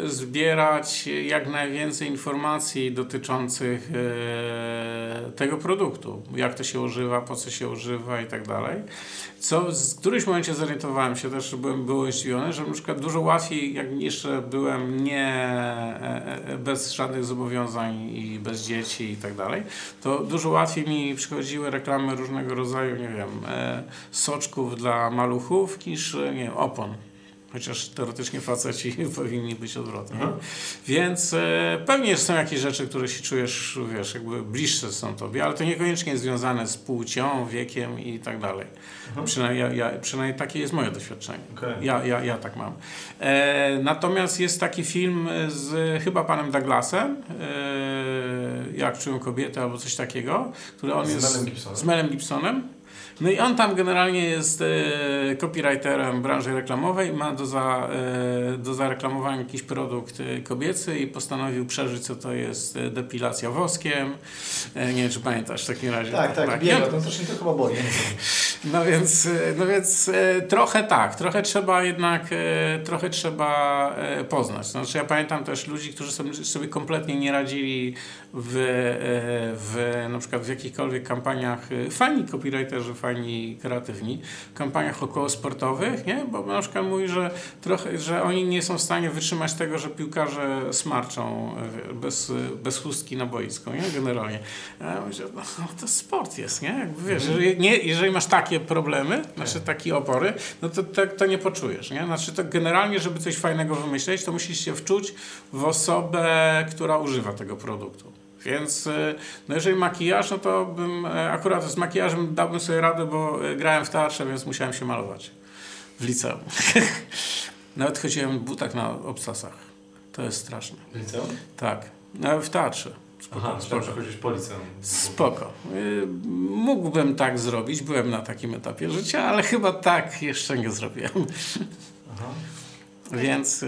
zbierać jak najwięcej informacji dotyczących e, tego produktu. Jak to się używa, po co się używa i tak dalej. Co w którymś momencie zorientowałem się też, byłem, byłem zdziwiony, że na przykład dużo łatwiej, jak jeszcze byłem nie e, e, bez żadnych zobowiązań i bez dzieci i tak dalej, to dużo łatwiej mi przychodziły reklamy różnego rodzaju, nie wiem, e, soczków dla maluchów niż, nie wiem, opon chociaż teoretycznie faceci powinni być odwrotnie. Aha. Więc e, pewnie są jakieś rzeczy, które się czujesz, wiesz, jakby bliższe są tobie, ale to niekoniecznie jest związane z płcią, wiekiem i tak dalej. Przynajmniej, ja, ja, przynajmniej takie jest moje doświadczenie. Okay. Ja, ja, ja tak mam. E, natomiast jest taki film z chyba panem Douglasem, e, Jak czują kobiety albo coś takiego, który on z jest Melem z Melem Gibsonem. No i on tam generalnie jest e, copywriterem branży reklamowej, ma do, za, e, do zareklamowania jakiś produkt e, kobiecy i postanowił przeżyć, co to jest e, depilacja woskiem. E, nie wiem, czy pamiętasz w takim razie. Tak, tak, tak. biega, to strasznie to chyba boli. No więc, e, no więc trochę tak, trochę trzeba jednak, trochę trzeba poznać. Znaczy ja pamiętam też ludzi, którzy sobie, sobie kompletnie nie radzili w, w na przykład w jakichkolwiek kampaniach, fani copywriterzy, fani fajni, kreatywni kampaniach około sportowych, nie? Bo na przykład mówi, że trochę, że oni nie są w stanie wytrzymać tego, że piłkarze smarczą e, bez, bez chustki na boisku, nie? Generalnie. Ja myślę, no, to sport jest, nie? Jakby wiesz, mhm. jeżeli, nie, jeżeli masz takie problemy, znaczy tak. takie opory, no to, to, to nie poczujesz, nie? Znaczy to generalnie, żeby coś fajnego wymyśleć, to musisz się wczuć w osobę, która używa tego produktu. Więc e, no jeżeli makijaż, no to bym e, akurat z makijażem dałbym sobie radę, bo e, grałem w teatrze, więc musiałem się malować w liceum. Nawet chodziłem w butach na obcasach. To jest straszne. W liceum? Tak. No, w teatrze. Spoko, Aha, spoko. chodzić po liceum. Spoko. Mógłbym tak zrobić, byłem na takim etapie życia, ale chyba tak jeszcze nie zrobiłem. Aha. Więc...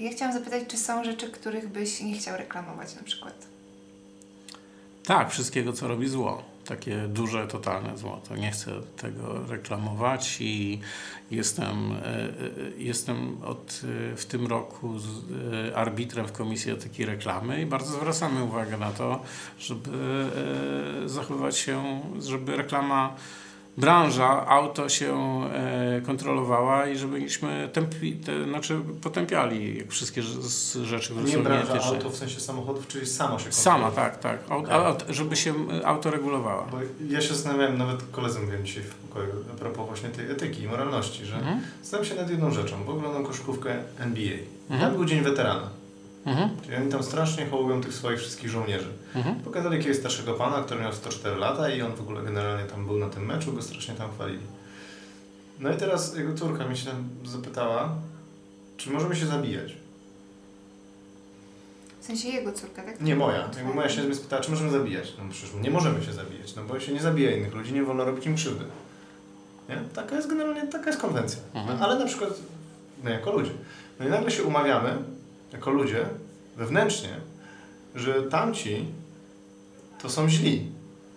Ja chciałam zapytać, czy są rzeczy, których byś nie chciał reklamować na przykład? Tak, wszystkiego, co robi zło. takie duże, totalne złoto. Nie chcę tego reklamować i jestem, e, e, jestem od, e, w tym roku arbitrem w Komisji Etyki Reklamy i bardzo zwracamy uwagę na to, żeby zachowywać się, żeby reklama branża, auto się e, kontrolowała i żebyśmy templi, te, znaczy potępiali wszystkie rzeczy, które nie są branża auto w sensie samochodów, czyli samo się Sama, tak, tak. okay. żeby się auto regulowało. Bo ja się zastanawiałem, nawet koledzy mówiłem dzisiaj w pokoju, a propos właśnie tej etyki i moralności, że mhm. się nad jedną rzeczą, bo oglądam koszykówkę NBA. Mhm. Tam był Dzień Weterana. Mhm. Czyli oni tam strasznie hołują tych swoich wszystkich żołnierzy. Mhm. Pokazali jakiegoś starszego pana, który miał 104 lata i on w ogóle generalnie tam był na tym meczu, go strasznie tam chwalili. No i teraz jego córka mi się tam zapytała, czy możemy się zabijać. W sensie jego córka, tak? Nie moja. Jakby moja się mnie spytała, czy możemy zabijać. No przecież nie możemy się zabijać, no bo się nie zabija innych ludzi, nie wolno robić im krzywdy. Nie? Taka jest generalnie, taka jest konwencja. Mhm. No, ale na przykład, no jako ludzie. No i nagle się umawiamy, jako ludzie, wewnętrznie, że tamci to są źli.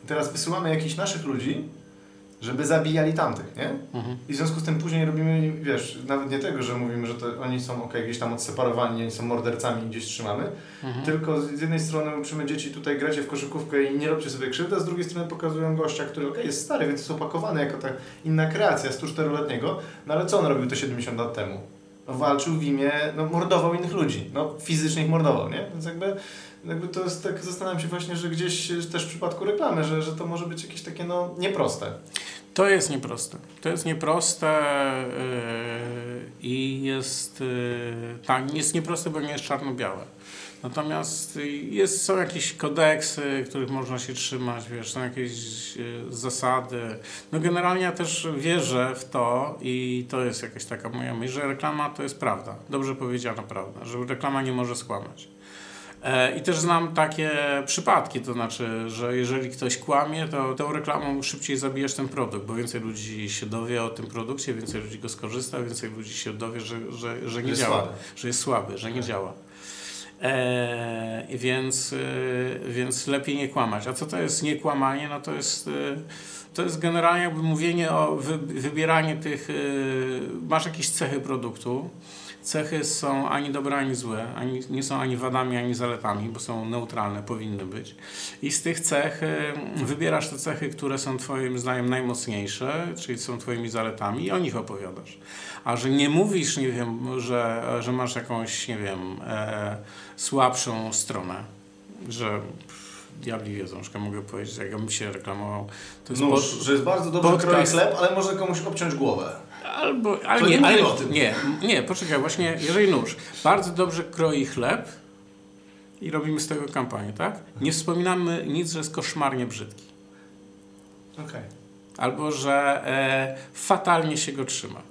I teraz wysyłamy jakichś naszych ludzi, żeby zabijali tamtych, nie? Mhm. I w związku z tym później robimy, wiesz, nawet nie tego, że mówimy, że to oni są ok, gdzieś tam odseparowani, oni są mordercami i gdzieś trzymamy, mhm. tylko z jednej strony uczymy dzieci tutaj gracie w koszykówkę i nie robcie sobie krzywdy, a z drugiej strony pokazują gościa, który ok, jest stary, więc jest opakowany jako ta inna kreacja 104-letniego, no ale co on robił to 70 lat temu? Walczył w imię, no, mordował innych ludzi, no, fizycznie ich mordował, nie? Więc jakby, jakby to jest tak, zastanawiam się właśnie, że gdzieś też w przypadku reklamy, że, że to może być jakieś takie, no, nieproste. To jest nieproste. To jest nieproste yy, i jest, yy, tak, jest nieproste, bo nie jest czarno-białe. Natomiast jest, są jakieś kodeksy, których można się trzymać, wiesz, są jakieś e, zasady. No generalnie ja też wierzę w to i to jest jakaś taka moja myśl, że reklama to jest prawda, dobrze powiedziana prawda, że reklama nie może skłamać. E, I też znam takie przypadki, to znaczy, że jeżeli ktoś kłamie, to tą reklamą szybciej zabijesz ten produkt, bo więcej ludzi się dowie o tym produkcie, więcej ludzi go skorzysta, więcej ludzi się dowie, że, że, że nie działa, słaby. że jest słaby, że nie tak. działa. E, więc, e, więc lepiej nie kłamać. A co to jest niekłamanie? No to jest, e, to jest generalnie mówienie o wy, wybieranie tych, masz jakieś cechy produktu, cechy są ani dobre, ani złe, ani, nie są ani wadami, ani zaletami, bo są neutralne, powinny być. I z tych cech e, wybierasz te cechy, które są Twoim zdaniem najmocniejsze, czyli są Twoimi zaletami i o nich opowiadasz. A że nie mówisz, nie wiem, że, że masz jakąś, nie wiem, e, słabszą stronę, że diabli wiedzą, że mogę powiedzieć, jak ja bym się reklamował. To jest Nóż, pod, że jest bardzo dobrze podcast, kroi chleb, ale może komuś obciąć głowę. Albo, ale nie, nie, ale, nie, nie, poczekaj, właśnie jeżeli nóż bardzo dobrze kroi chleb i robimy z tego kampanię, tak? Nie wspominamy nic, że jest koszmarnie brzydki. Okay. Albo, że e, fatalnie się go trzyma.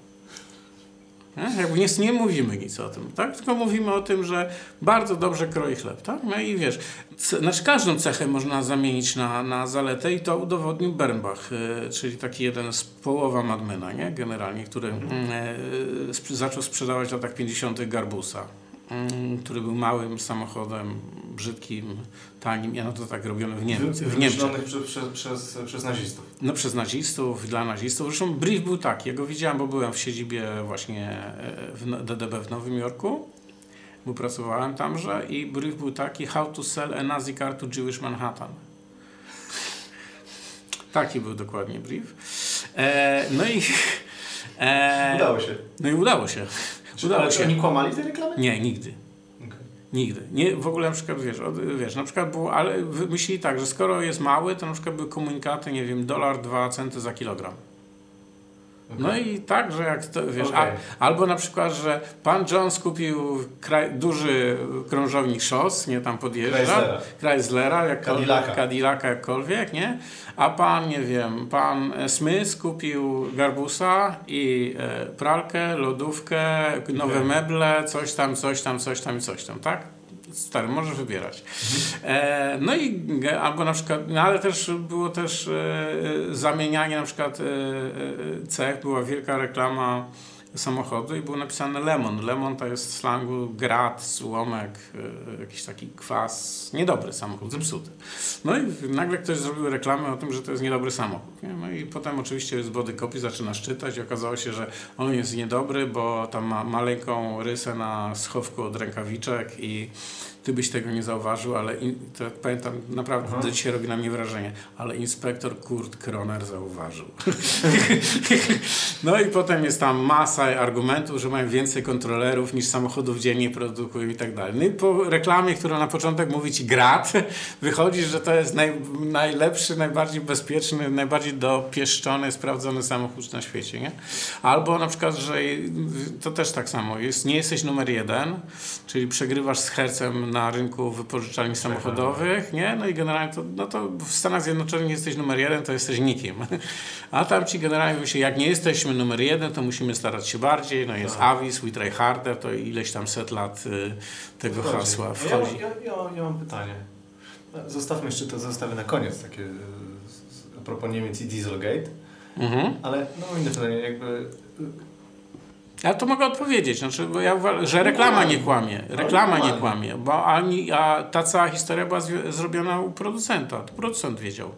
Jakby nie, nie mówimy nic o tym, tak? Tylko mówimy o tym, że bardzo dobrze kroi chleb, tak? No i wiesz, znaczy każdą cechę można zamienić na, na zaletę i to udowodnił Bernbach, y, czyli taki jeden z połowa Madmena, nie? Generalnie, który mhm. y, zaczął sprzedawać w latach 50. Garbusa. Mm, który był małym samochodem, brzydkim, tanim. Ja no to tak robiono w, w Niemczech. Przez, przez, przez, przez nazistów. No przez nazistów, dla nazistów. Zresztą brief był taki, ja go widziałem, bo byłem w siedzibie właśnie e, w DDB w Nowym Jorku, bo pracowałem tamże i brief był taki how to sell a Nazi car to Jewish Manhattan. Taki był dokładnie brief. E, no i... E, udało się. No i udało się. Czy udało się. oni kłamali tej reklamy? Nie, nigdy. Nigdy. Nie, w ogóle na przykład, wiesz, od, wiesz, na przykład było, ale myśleli tak, że skoro jest mały, to na przykład były komunikaty, nie wiem, dolar, dwa centy za kilogram. Okay. No i tak, że jak to, wiesz, okay. a, albo na przykład, że pan Jones kupił kraj, duży krążownik szos, nie tam podjeżdża, Chryslera, jak Cadillaca. Cadillaca jakkolwiek, nie? A pan, nie wiem, pan Smith kupił garbusa i e, pralkę, lodówkę, nowe okay. meble, coś tam, coś tam, coś tam i coś tam, tak? Stary, możesz wybierać. E, no i albo na przykład, no ale też było też e, zamienianie na przykład e, e cech, była wielka reklama samochodu i było napisane lemon. Lemon to jest w slangu grat, słomek, y, jakiś taki kwas. Niedobry samochód, zepsuty. No i nagle ktoś zrobił reklamę o tym, że to jest niedobry samochód. Nie? No i potem oczywiście z body copy zaczynasz czytać i okazało się, że on jest niedobry, bo tam ma maleńką rysę na schowku od rękawiczek i ty byś tego nie zauważył, ale in, to pamiętam, naprawdę Aha. do dzisiaj robi na mnie wrażenie, ale inspektor Kurt Kroner zauważył. no i potem jest tam masa argumentów, że mają więcej kontrolerów niż samochodów dziennie produkują i tak dalej. No i po reklamie, która na początek mówi ci grat, wychodzi, że to jest naj, najlepszy, najbardziej bezpieczny, najbardziej dopieszczony, sprawdzony samochód na świecie, nie? Albo na przykład, że to też tak samo jest, nie jesteś numer jeden, czyli przegrywasz z hercem na rynku wypożyczalni samochodowych, nie? No i generalnie to, no to w Stanach Zjednoczonych jesteś numer jeden, to jesteś nikim. A tam ci generalnie mówią się, jak nie jesteśmy numer jeden, to musimy starać się bardziej. No jest tak. Avis, we try harder, to ileś tam set lat y, tego wchodzi. hasła wchodzi. Ja, ja, ja, ja mam pytanie. Zostawmy jeszcze to, zostawię na koniec takie a propos Niemiec i Dieselgate. Mhm. Ale no inne pytanie, jakby y, ja to mogę odpowiedzieć, znaczy, bo ja uważam, że reklama nie kłamie. Reklama nie kłamie, bo ani, a ta cała historia była zrobiona u producenta. To producent wiedział.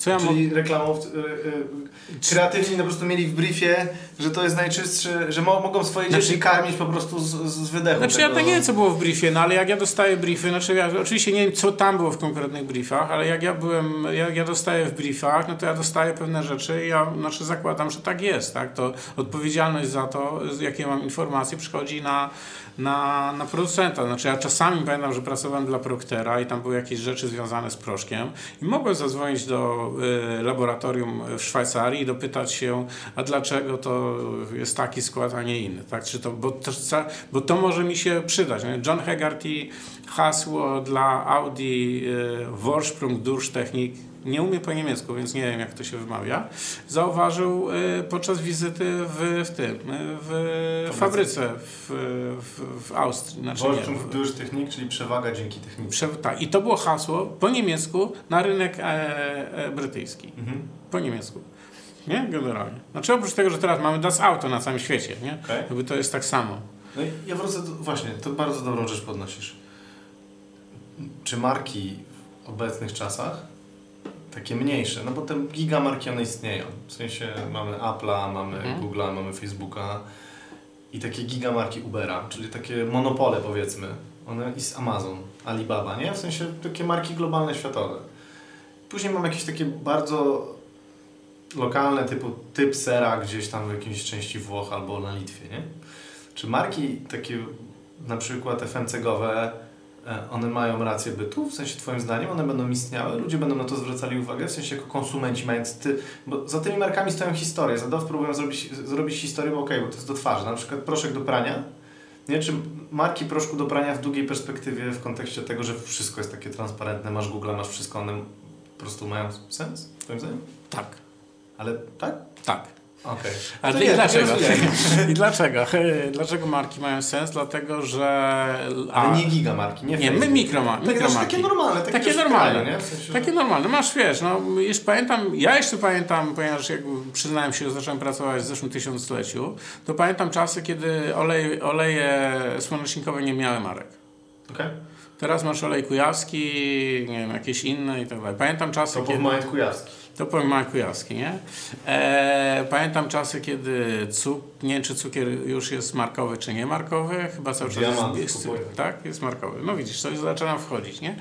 Co ja Czyli reklamowcy, y, y, kreatywni po prostu mieli w briefie, że to jest najczystsze, że mo mogą swoje znaczy, dzieci karmić po prostu z, z wydechu. Znaczy tego. ja tak nie wiem, co było w briefie, no ale jak ja dostaję briefy, znaczy ja oczywiście nie wiem, co tam było w konkretnych briefach, ale jak ja byłem, jak ja dostaję w briefach, no to ja dostaję pewne rzeczy i ja znaczy zakładam, że tak jest, tak? To odpowiedzialność za to, jakie mam informacje, przychodzi na na, na producenta. Znaczy ja czasami pamiętam, że pracowałem dla Proctera i tam były jakieś rzeczy związane z proszkiem i mogłem zadzwonić do y, laboratorium w Szwajcarii i dopytać się, a dlaczego to jest taki skład, a nie inny. Tak? Czy to, bo, to, bo to może mi się przydać. Nie? John Hegarty hasło dla Audi y, Vorsprung Technik nie umie po niemiecku, więc nie wiem jak to się wymawia, zauważył y, podczas wizyty w, w tym, y, w fabryce w, w, w Austrii. Znaczy w Durch Technik, czyli przewaga dzięki technice. Prze tak, i to było hasło po niemiecku na rynek e, e, brytyjski. Mhm. Po niemiecku. Nie? Generalnie. Znaczy oprócz tego, że teraz mamy Das Auto na całym świecie, nie? Okay. Jakby to jest tak samo. No i ja wrócę, do, właśnie, to bardzo dobrą rzecz podnosisz. Czy marki w obecnych czasach takie mniejsze, no bo te gigamarki one istnieją. W sensie mamy Apple'a, mamy mhm. Google'a, mamy Facebooka i takie gigamarki Ubera, czyli takie monopole powiedzmy. One i z Amazon, Alibaba, nie? W sensie takie marki globalne, światowe. Później mamy jakieś takie bardzo lokalne typu typ sera gdzieś tam w jakiejś części Włoch albo na Litwie, nie? Czy marki takie na przykład FMCG-owe one mają rację bytu, w sensie Twoim zdaniem, one będą istniały, ludzie będą na to zwracali uwagę, w sensie jako konsumenci mając ty, bo za tymi markami stoją historie, za DOW próbują zrobić, zrobić historię, bo okej, okay, bo to jest do twarzy, na przykład proszek do prania, nie? Czy marki proszku do prania w długiej perspektywie w kontekście tego, że wszystko jest takie transparentne, masz Google, masz wszystko, one po prostu mają sens, Twoim zdaniem? Tak. Ale tak? Tak. Okay. Ale i dlaczego? I dlaczego? Dlaczego marki mają sens? Dlatego, że... A, Ale nie gigamarki, nie Nie, my mikro, tak, mikromarki. Takie normalne. Takie, takie normalne. nie? W sensie, takie że... normalne. Masz, wiesz, no, jeszcze pamiętam, ja jeszcze pamiętam, ponieważ jak przyznałem się, że zacząłem pracować w zeszłym tysiącleciu, to pamiętam czasy, kiedy olej, oleje słonecznikowe nie miały marek. Okay. Teraz masz olej kujawski, nie wiem, jakieś inne i tak dalej. Pamiętam czasy, to kiedy... To kujawski. To powiem Marek Kujawski, nie? E, pamiętam czasy, kiedy cuk, nie wiem, czy cukier już jest markowy, czy nie markowy. Chyba cały czas jest, jest, tak, jest markowy. No widzisz, to zaczyna wchodzić, nie?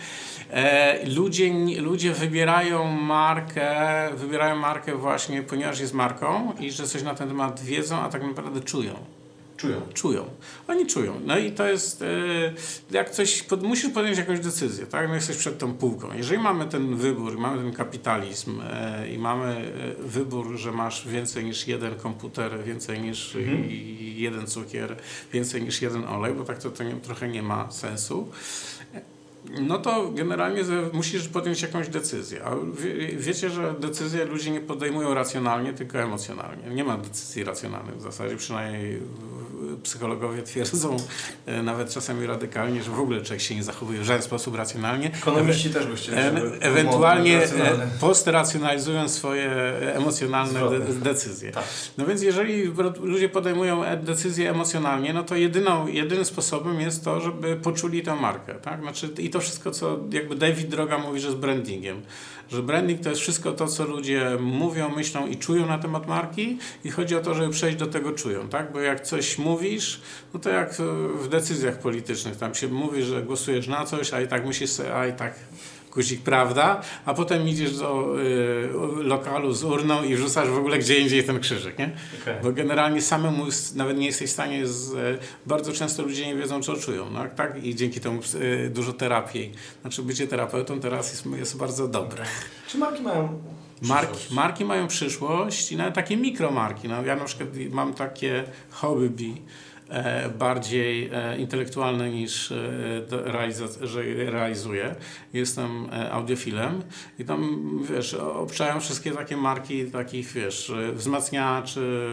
E, ludzie, ludzie wybierają markę, wybierają markę właśnie, ponieważ jest marką i że coś na ten temat wiedzą, a tak naprawdę czują. Czują. Czują. Oni czują. No i to jest, e, jak coś, pod, musisz podjąć jakąś decyzję, tak? No jesteś przed tą półką. Jeżeli mamy ten wybór, mamy ten kapitalizm e, i mamy e, wybór, że masz więcej niż jeden komputer, więcej niż mhm. jeden cukier, więcej niż jeden olej, bo tak to, to nie, trochę nie ma sensu, no to generalnie musisz podjąć jakąś decyzję. A wie, wiecie, że decyzje ludzie nie podejmują racjonalnie, tylko emocjonalnie. Nie ma decyzji racjonalnych w zasadzie, przynajmniej psychologowie twierdzą e, nawet czasami radykalnie, że w ogóle człowiek się nie zachowuje w żaden sposób racjonalnie. Ekonomiści też by chcieli, E, Ewentualnie e, postracjonalizują swoje emocjonalne de Zwrotne. decyzje. Tak. No więc jeżeli ludzie podejmują e- decyzje emocjonalnie, no to jedyną, jedynym sposobem jest to, żeby poczuli tę markę. Tak? Znaczy, I to wszystko, co jakby David Droga mówi, że jest brandingiem. Że branding to jest wszystko to, co ludzie mówią, myślą i czują na temat marki i chodzi o to, żeby przejść do tego czują. Tak? Bo jak coś mówisz, no to jak w decyzjach politycznych, tam się mówi, że głosujesz na coś, a i tak sobie, a i tak guzik prawda, a potem idziesz do y, lokalu z urną i wrzucasz w ogóle gdzie indziej ten krzyżyk, nie? Okej. Bo generalnie samemu nawet nie jesteś w stanie, z, e, bardzo często ludzie nie wiedzą, co czują, no, tak? I dzięki temu e, dużo terapii. Znaczy bycie terapeutą teraz jest, jest bardzo dobre. Czy marki mają Marki, marki mają przyszłość i nawet takie mikromarki. No, ja na przykład mam takie hobby bardziej e, intelektualne niż e, realizuję. Jestem e, audiofilem i tam, wiesz, obczają wszystkie takie marki takich, wiesz, e, wzmacniaczy,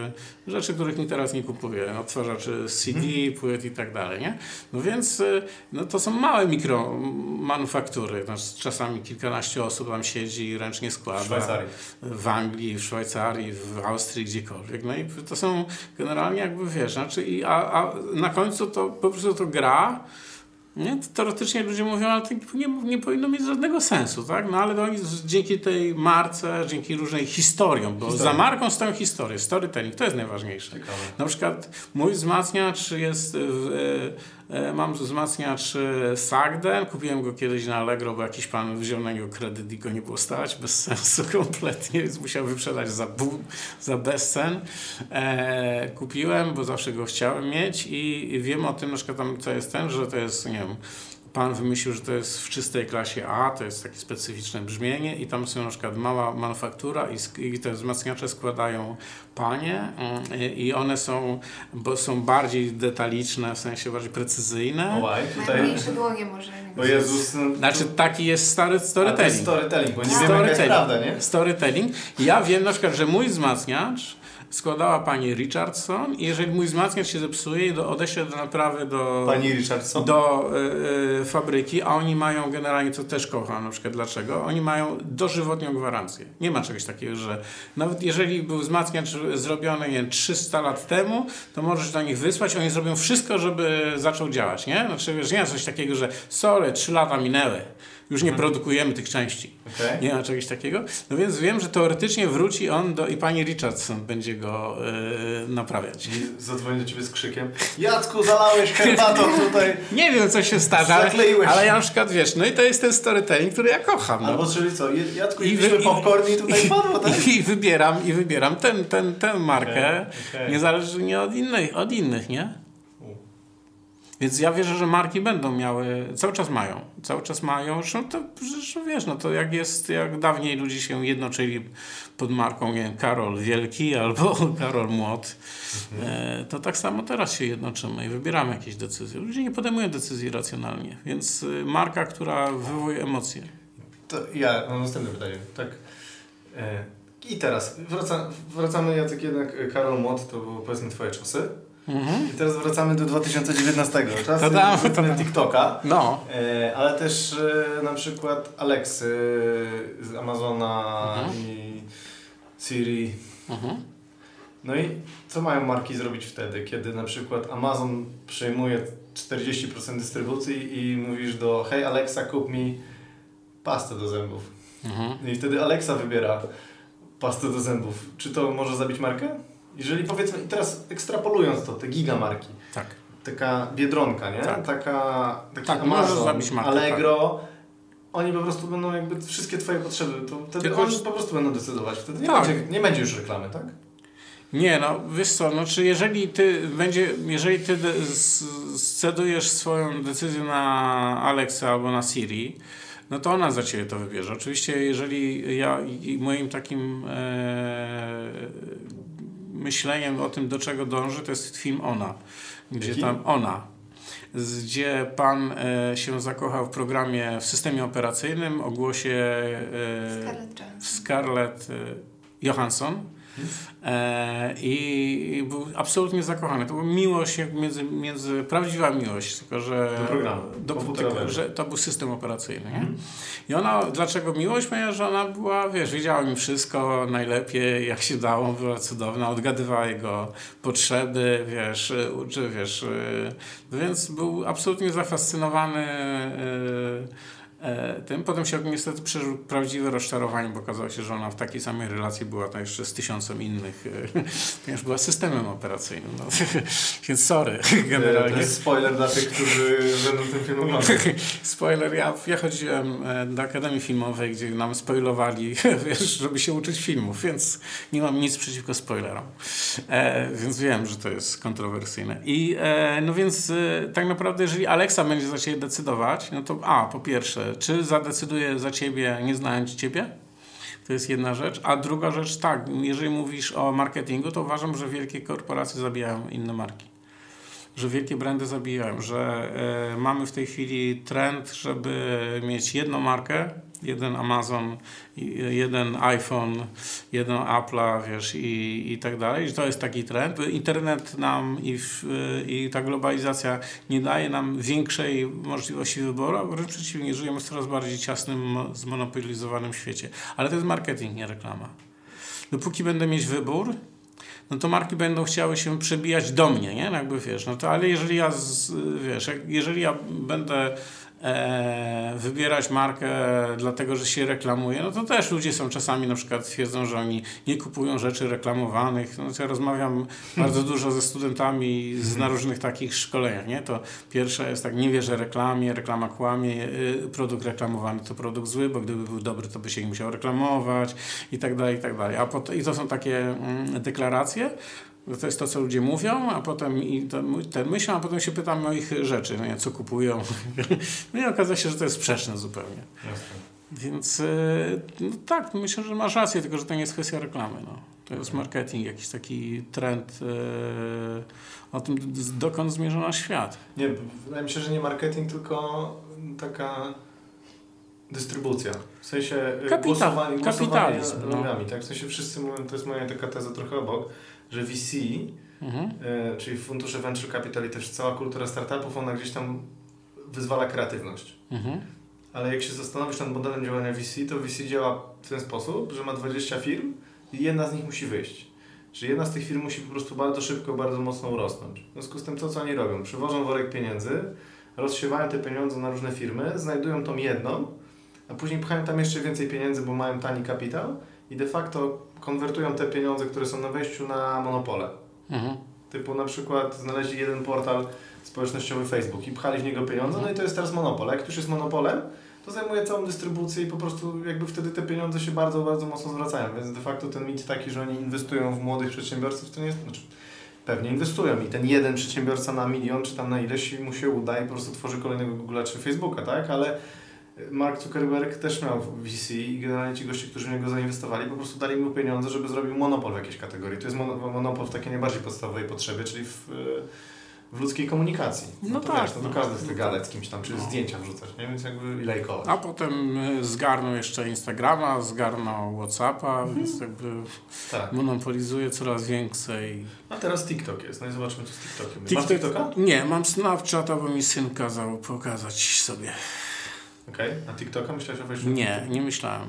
rzeczy, których mi teraz nie kupuję, odtwarzaczy CD, płyt i tak dalej, nie? No więc e, no to są małe mikromanufaktury. No, czasami kilkanaście osób tam siedzi i ręcznie składa w Szwajcarii? w Anglii, w Szwajcarii, w Austrii, gdziekolwiek. No i to są generalnie jakby wiesz, znaczy, a, a na końcu to po prostu to gra. Nie? Teoretycznie ludzie mówią, ale to nie, nie powinno mieć żadnego sensu, tak? No ale oni dzięki tej marce, dzięki różnej historiom, bo Historia. za marką stoją historie, storytelling, to jest najważniejsze. Ciekawe. Na przykład mój wzmacniacz jest, w, e, mam wzmacniacz e, Sagden, kupiłem go kiedyś na Allegro, bo jakiś pan wziął na niego kredyt i go nie było stać, bez sensu kompletnie, więc musiał wyprzedać za, bu- za bezcen. E, kupiłem, bo zawsze go chciałem mieć i wiem o tym, na przykład tam co jest ten, że to jest, nie wiem, Pan wymyślił, że to jest w czystej klasie A, to jest takie specyficzne brzmienie i tam są na przykład mała manufaktura i, i te wzmacniacze składają panie mm, i, one są, bo są bardziej detaliczne, w sensie bardziej precyzyjne. Ołaj, Mają tutaj... mniejsze dłonie może. Bo. Jezus... no, Znaczy taki jest stary ale to jest storytelling. storytelling, bo nie wiemy jaka jest prawda, nie? Storytelling. Ja wiem na przykład, że mój wzmacniacz składała pani Richardson i jeżeli mój wzmacniacz się zepsuje, odeślę do naprawy do... Pani Richardson. do y, y, fabryki, a oni mają generalnie, co też kocham na przykład, dlaczego? Oni mają dożywotnią gwarancję. Nie ma czegoś takiego, że nawet jeżeli był wzmacniacz zrobiony nie, wiem, 300 lat temu, to możesz do nich wysłać, oni zrobią wszystko, żeby zaczął działać, nie? Znaczy, wiesz, nie ma coś takiego, że sorry, 3 lata minęły, już nie produkujemy tych części. Okej. Nie ma czegoś takiego. No więc wiem, że teoretycznie wróci on do i pani Richardson będzie go y, naprawiać. I zadzwoni do ciebie z krzykiem Jacku, zalałeś herbatą tutaj. Nie wiem, co się starzy, ale, ale ja na przykład, wiesz, no i to jest ten storytelling, który ja kocham. No. Albo czyli co, Jacku, I wy- i- popcorn i tutaj padło, tak? I, I wybieram, i wybieram ten, ten, tę markę, Okej, okej. niezależnie od innych, od innych, nie? Więc ja wierzę, że marki będą miały, cały czas mają, cały czas mają, zresztą to, zresztą wiesz, no to jak jest, jak dawniej ludzie się jednoczyli pod marką, nie wiem, Karol Wielki albo Karol Młot, e, to tak samo teraz się jednoczymy i wybieramy jakieś decyzje. Ludzie nie podejmują decyzji racjonalnie, więc y, marka, która wywołuje emocje. To ja mam następne pytanie. Tak. E, I teraz wraca, wracamy, Jacek, jednak e, Karol Mott to było powiedzmy twoje czasy. Mhm. I teraz wracamy do 2019. Czasy To dam. TikToka. No, E, ale też e, na przykład Alexy z Amazona Mhm. i Siri. mhm. No i co mają marki zrobić wtedy, kiedy na przykład Amazon przejmuje 40% dystrybucji i mówisz do hej Alexa kup mi pastę do zębów. Mhm. I wtedy Alexa wybiera pastę do zębów. Czy to może zabić markę? Jeżeli powiedzmy, i teraz ekstrapolując to, te gigamarki, tak. taka Biedronka, nie? Tak. Taka, taki Tak, Amazon, markę, Allegro, oni po prostu będą jakby wszystkie twoje potrzeby, to wtedy Tylko- oni po prostu będą decydować. Wtedy nie, Tak. będzie, nie będzie już reklamy, tak? Nie, no wiesz co, no czy jeżeli ty będzie, jeżeli ty scedujesz swoją decyzję na Alexa albo na Siri, no to ona za ciebie to wybierze. Oczywiście jeżeli ja i moim takim e, myśleniem o tym, do czego dąży, to jest film Ona, gdzie Jaki? tam Ona, z- gdzie pan e, się zakochał w programie, w systemie operacyjnym o głosie e, Scarlett Johansson. Scarlett e, Johansson. E, i, był absolutnie zakochany. To była miłość, między, między prawdziwa miłość, tylko że, Do programu do, tylko, że to był system operacyjny. Nie? Mhm. I ona, dlaczego miłość? Ponieważ ona była, wiesz, wiedziała mi wszystko najlepiej, jak się dało, była cudowna, odgadywała jego potrzeby, wiesz, y, czy wiesz, y, więc był absolutnie zafascynowany y, tym. Potem się niestety przeżył prawdziwe rozczarowanie, bo okazało się, że ona w takiej samej relacji była tam jeszcze z tysiącem innych, e, ponieważ była systemem operacyjnym. No. Więc sorry, To generalnie. jest spoiler dla tych, którzy będą ten film oglądać. Spoiler, ja, ja chodziłem e, do Akademii Filmowej, gdzie nam spoilowali, wiesz, żeby się uczyć filmów, więc nie mam nic przeciwko spoilerom. E, więc wiem, że to jest kontrowersyjne. I e, no więc e, tak naprawdę, jeżeli Alexa będzie za ciebie decydować, no to a, po pierwsze, czy zadecyduje za ciebie, nie znając ciebie? To jest jedna rzecz. A druga rzecz, tak, jeżeli mówisz o marketingu, to uważam, że wielkie korporacje zabijają inne marki że wielkie brandy zabijają, że e, mamy w tej chwili trend, żeby mieć jedną markę, jeden Amazon, i- jeden iPhone, jeden Apple'a, wiesz, i, i tak dalej. To jest taki trend. Internet nam i, w, i ta globalizacja nie daje nam większej możliwości wyboru, wręcz przeciwnie, żyjemy w coraz bardziej ciasnym, mo- zmonopolizowanym świecie. Ale to jest marketing, nie reklama. Dopóki będę mieć wybór, no to marki będą chciały się przebijać do mnie, nie? Jakby wiesz, no to ale jeżeli ja, z, wiesz, jeżeli ja będę e, wybierać markę dlatego, że się reklamuje, no to też ludzie są czasami na przykład twierdzą, że oni nie kupują rzeczy reklamowanych. No ja rozmawiam bardzo dużo ze studentami z, na różnych takich szkoleniach, nie? To pierwsza jest tak, nie wierzę reklamie, reklama kłamie, y, produkt reklamowany to produkt zły, bo gdyby był dobry, to by się nie musiał reklamować i tak dalej, i tak dalej. A pot- I to są takie mm, deklaracje, to jest to, co ludzie mówią, a potem i ten, ten myślą, a potem się pytamy o ich rzeczy, no nie, co kupują. No i okazuje się, że to jest sprzeczne zupełnie. Jasne. Więc y, no tak, myślę, że masz rację, tylko że to nie jest kwestia reklamy. No. To jest marketing, jakiś taki trend y, o tym, dokąd zmierza nasz świat. Nie, wydaje mi się, że nie marketing, tylko taka dystrybucja. W sensie e, Kapita- głosowanie, głosowanie kapitalizm, no. Tak? W sensie wszyscy mówią, to jest moja taka teza trochę obok, że VC, Mhm. e, czyli fundusze venture capital i też cała kultura startupów, ona gdzieś tam wyzwala kreatywność. Mhm. Ale jak się zastanowisz nad modelem działania VC, to VC działa w ten sposób, że ma 20 firm i jedna z nich musi wyjść. Że jedna z tych firm musi po prostu bardzo szybko, bardzo mocno urosnąć. W związku z tym to, co oni robią, przywożą worek pieniędzy, rozsiewają te pieniądze na różne firmy, znajdują tą jedną, a później pchają tam jeszcze więcej pieniędzy, bo mają tani kapitał i de facto konwertują te pieniądze, które są na wejściu na monopole. Mhm. Typu na przykład znaleźli jeden portal społecznościowy Facebook i pchali w niego pieniądze, no i to jest teraz monopol. A jak już jest monopolem, to zajmuje całą dystrybucję i po prostu jakby wtedy te pieniądze się bardzo, bardzo mocno zwracają. Więc de facto ten mit taki, że oni inwestują w młodych przedsiębiorców, to nie jest... Znaczy, pewnie inwestują i ten jeden przedsiębiorca na milion czy tam na ileś mu się uda i po prostu tworzy kolejnego Google'a czy Facebooka, tak? Ale Mark Zuckerberg też miał VC i generalnie ci goście, którzy w niego zainwestowali, po prostu dali mu pieniądze, żeby zrobił monopol w jakiejś kategorii. To jest mono- monopol w takiej najbardziej podstawowej potrzebie, czyli w, w ludzkiej komunikacji. No to tak, Wiesz, no to no. każdy chce gadać z kimś tam, czy No. zdjęcia wrzucać, nie? Więc jakby i lajkować. A potem y, zgarnął jeszcze Instagrama, zgarnął Whatsappa, Mhm. więc jakby Tak. monopolizuje coraz więcej. A teraz TikTok jest, no i zobaczmy co z TikTokiem. Masz TikToka? Nie, mam Snapchata, bo mi syn kazał pokazać sobie. Okej. A TikToka myślałeś o wejściu? Nie, nie myślałem.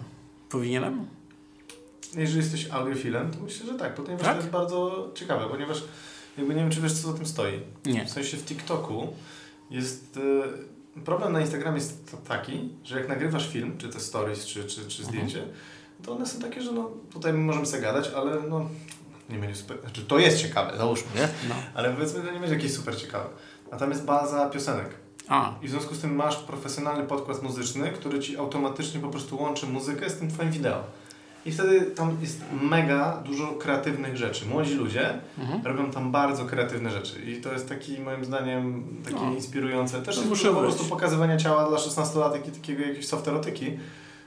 Powinienem? Jeżeli jesteś audiofilem, to myślę, że tak, ponieważ Tak? to jest bardzo ciekawe, ponieważ jakby nie wiem, czy wiesz, co za tym stoi. Nie. W sensie w TikToku jest... e, Problem na Instagramie jest taki, że jak nagrywasz film, czy te stories, czy, czy, czy zdjęcie, to one są takie, że no tutaj my możemy sobie gadać, ale no nie będzie super... Znaczy to jest ciekawe, załóżmy, nie? No. Ale powiedzmy, to nie będzie jakieś super ciekawe. A tam jest baza piosenek. A, I w związku z tym masz profesjonalny podkład muzyczny, który ci automatycznie po prostu łączy muzykę z tym twoim wideo. I wtedy tam jest mega dużo kreatywnych rzeczy. Młodzi ludzie mhm. robią tam bardzo kreatywne rzeczy. I to jest taki moim zdaniem takie No. inspirujące. Też To jest po prostu pokazywania ciała dla 16-latek i takiego jakiejś softerotyki.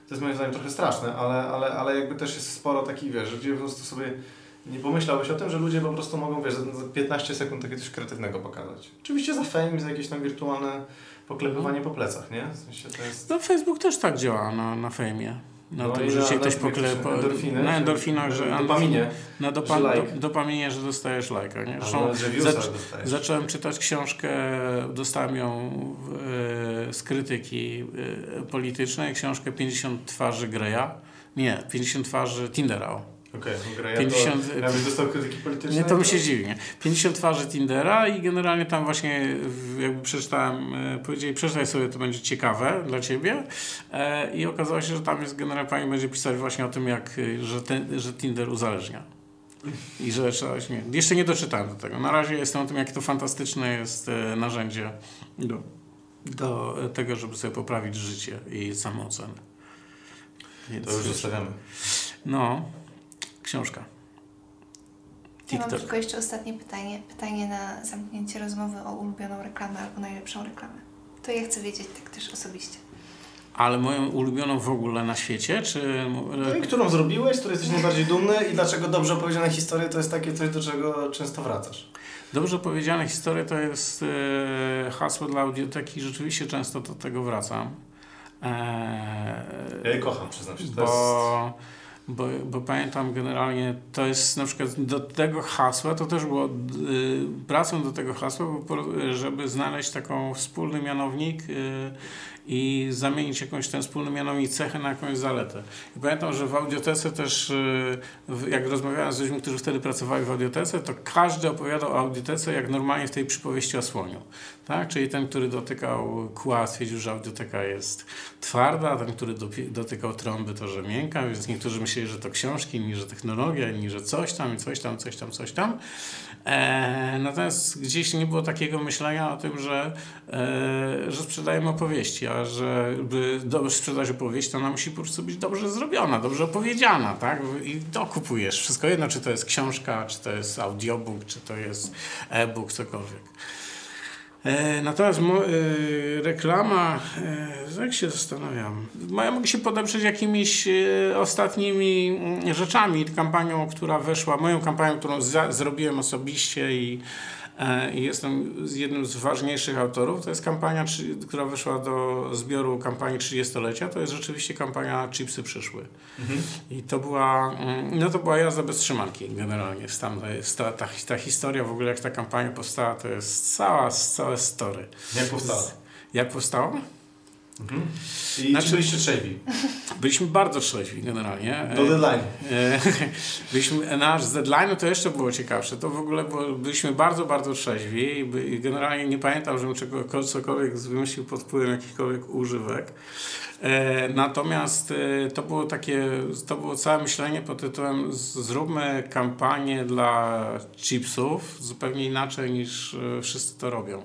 To jest moim zdaniem trochę straszne, ale, ale, ale jakby też jest sporo takich, wiesz, gdzie po prostu sobie nie pomyślałbyś o tym, że ludzie po prostu mogą, wiesz, za za 15 sekund takie coś kreatywnego pokazać. Oczywiście za fame, za jakieś tam wirtualne poklepywanie po plecach, nie? W sensie jest... No Facebook też tak działa na, na fejmie. No, No i że na- na ktoś jakieś pokle... po- endorfiny, Na endorfinach, że... dopaminie, Na dopa... że like. do, dopaminie, że dostajesz lajka, nie? Zresztą zac- zacząłem czytać książkę, dostałem ją e, z krytyki e, politycznej, książkę 50 twarzy Greya. Nie, 50 twarzy Tindera. Okej, okay, ja 50 to, ja byś dostał krytyki politycznej. Nie, to mi się dziwi, nie? 50 twarzy Tindera i generalnie tam właśnie jakby przeczytałem, e, powiedzieli przeczytaj sobie, to będzie ciekawe dla Ciebie e, i okazało się, że tam jest generalnie pani będzie pisać właśnie o tym, jak, e, że, ten, że Tinder uzależnia. I że trzeba. Jeszcze nie doczytałem do tego. Na razie jestem o tym, jakie to fantastyczne jest narzędzie do, do tego, żeby sobie poprawić życie i samoocenę. Więc, To już zostawiamy. No, książka. Ja mam TikTok. tylko jeszcze ostatnie pytanie. Pytanie na zamknięcie rozmowy o ulubioną reklamę albo najlepszą reklamę. To ja chcę wiedzieć tak też osobiście. Ale moją ulubioną w ogóle na świecie, czy... No którą zrobiłeś, z której jesteś najbardziej dumny i dlaczego dobrze opowiedziane historie to jest takie coś, do czego często wracasz? Dobrze powiedziane historie to jest e, hasło dla audioteki. Rzeczywiście często do tego wracam. E, Ja je kocham, przyznam się. To bo, bo, bo pamiętam generalnie, to jest na przykład do tego hasła, to też było, y, pracą do tego hasła, żeby znaleźć taką wspólny mianownik y, i zamienić jakąś ten wspólny mianownik cechę na jakąś zaletę. I pamiętam, że w audiotece też, y, jak rozmawiałem z ludźmi, którzy wtedy pracowali w audiotece, to każdy opowiadał o audiotece jak normalnie w tej przypowieści o słoniu. Tak? Czyli ten, który dotykał kła, stwierdził, że audioteka jest twarda, ten, który dotykał trąby, to, że miękka, więc niektórzy myśleli, że to książki, inni, że technologia, inni, że coś tam, i coś tam, coś tam, coś tam. E, natomiast gdzieś nie było takiego myślenia o tym, że, e, że sprzedajemy opowieści, a żeby dobrze sprzedać opowieść, to ona musi po prostu być dobrze zrobiona, dobrze opowiedziana, tak? I to kupujesz. Wszystko jedno, czy to jest książka, czy to jest audiobook, czy to jest e-book, cokolwiek. E, Natomiast e, reklama, e, jak się zastanawiam, ja mogę się podeprzeć jakimiś e, ostatnimi mm, rzeczami, kampanią, która weszła, moją kampanią, którą za, zrobiłem osobiście i, e, i jestem z jednym z ważniejszych autorów, to jest kampania, która weszła do zbioru kampanii 30-lecia, to jest rzeczywiście kampania Chipsy przyszły. I to była, mm, no to była jazda bez trzymanki generalnie. Tam ta, ta, ta historia w ogóle, jak ta kampania powstała, to jest cała, całe story. Jak powstała? Jak powstała? Mhm. I Znaczy- czy byliście trzeźwi? Byliśmy bardzo trzeźwi generalnie. Do deadline. E, Byliśmy, nasz z deadline'u to jeszcze było ciekawsze. To w ogóle było, byliśmy bardzo, bardzo trzeźwi i generalnie nie pamiętam, żebym czego, cokolwiek wymyślił pod wpływem jakichkolwiek używek. E, natomiast e, to było takie, to było całe myślenie pod tytułem zróbmy kampanię dla chipsów zupełnie inaczej niż e, wszyscy to robią.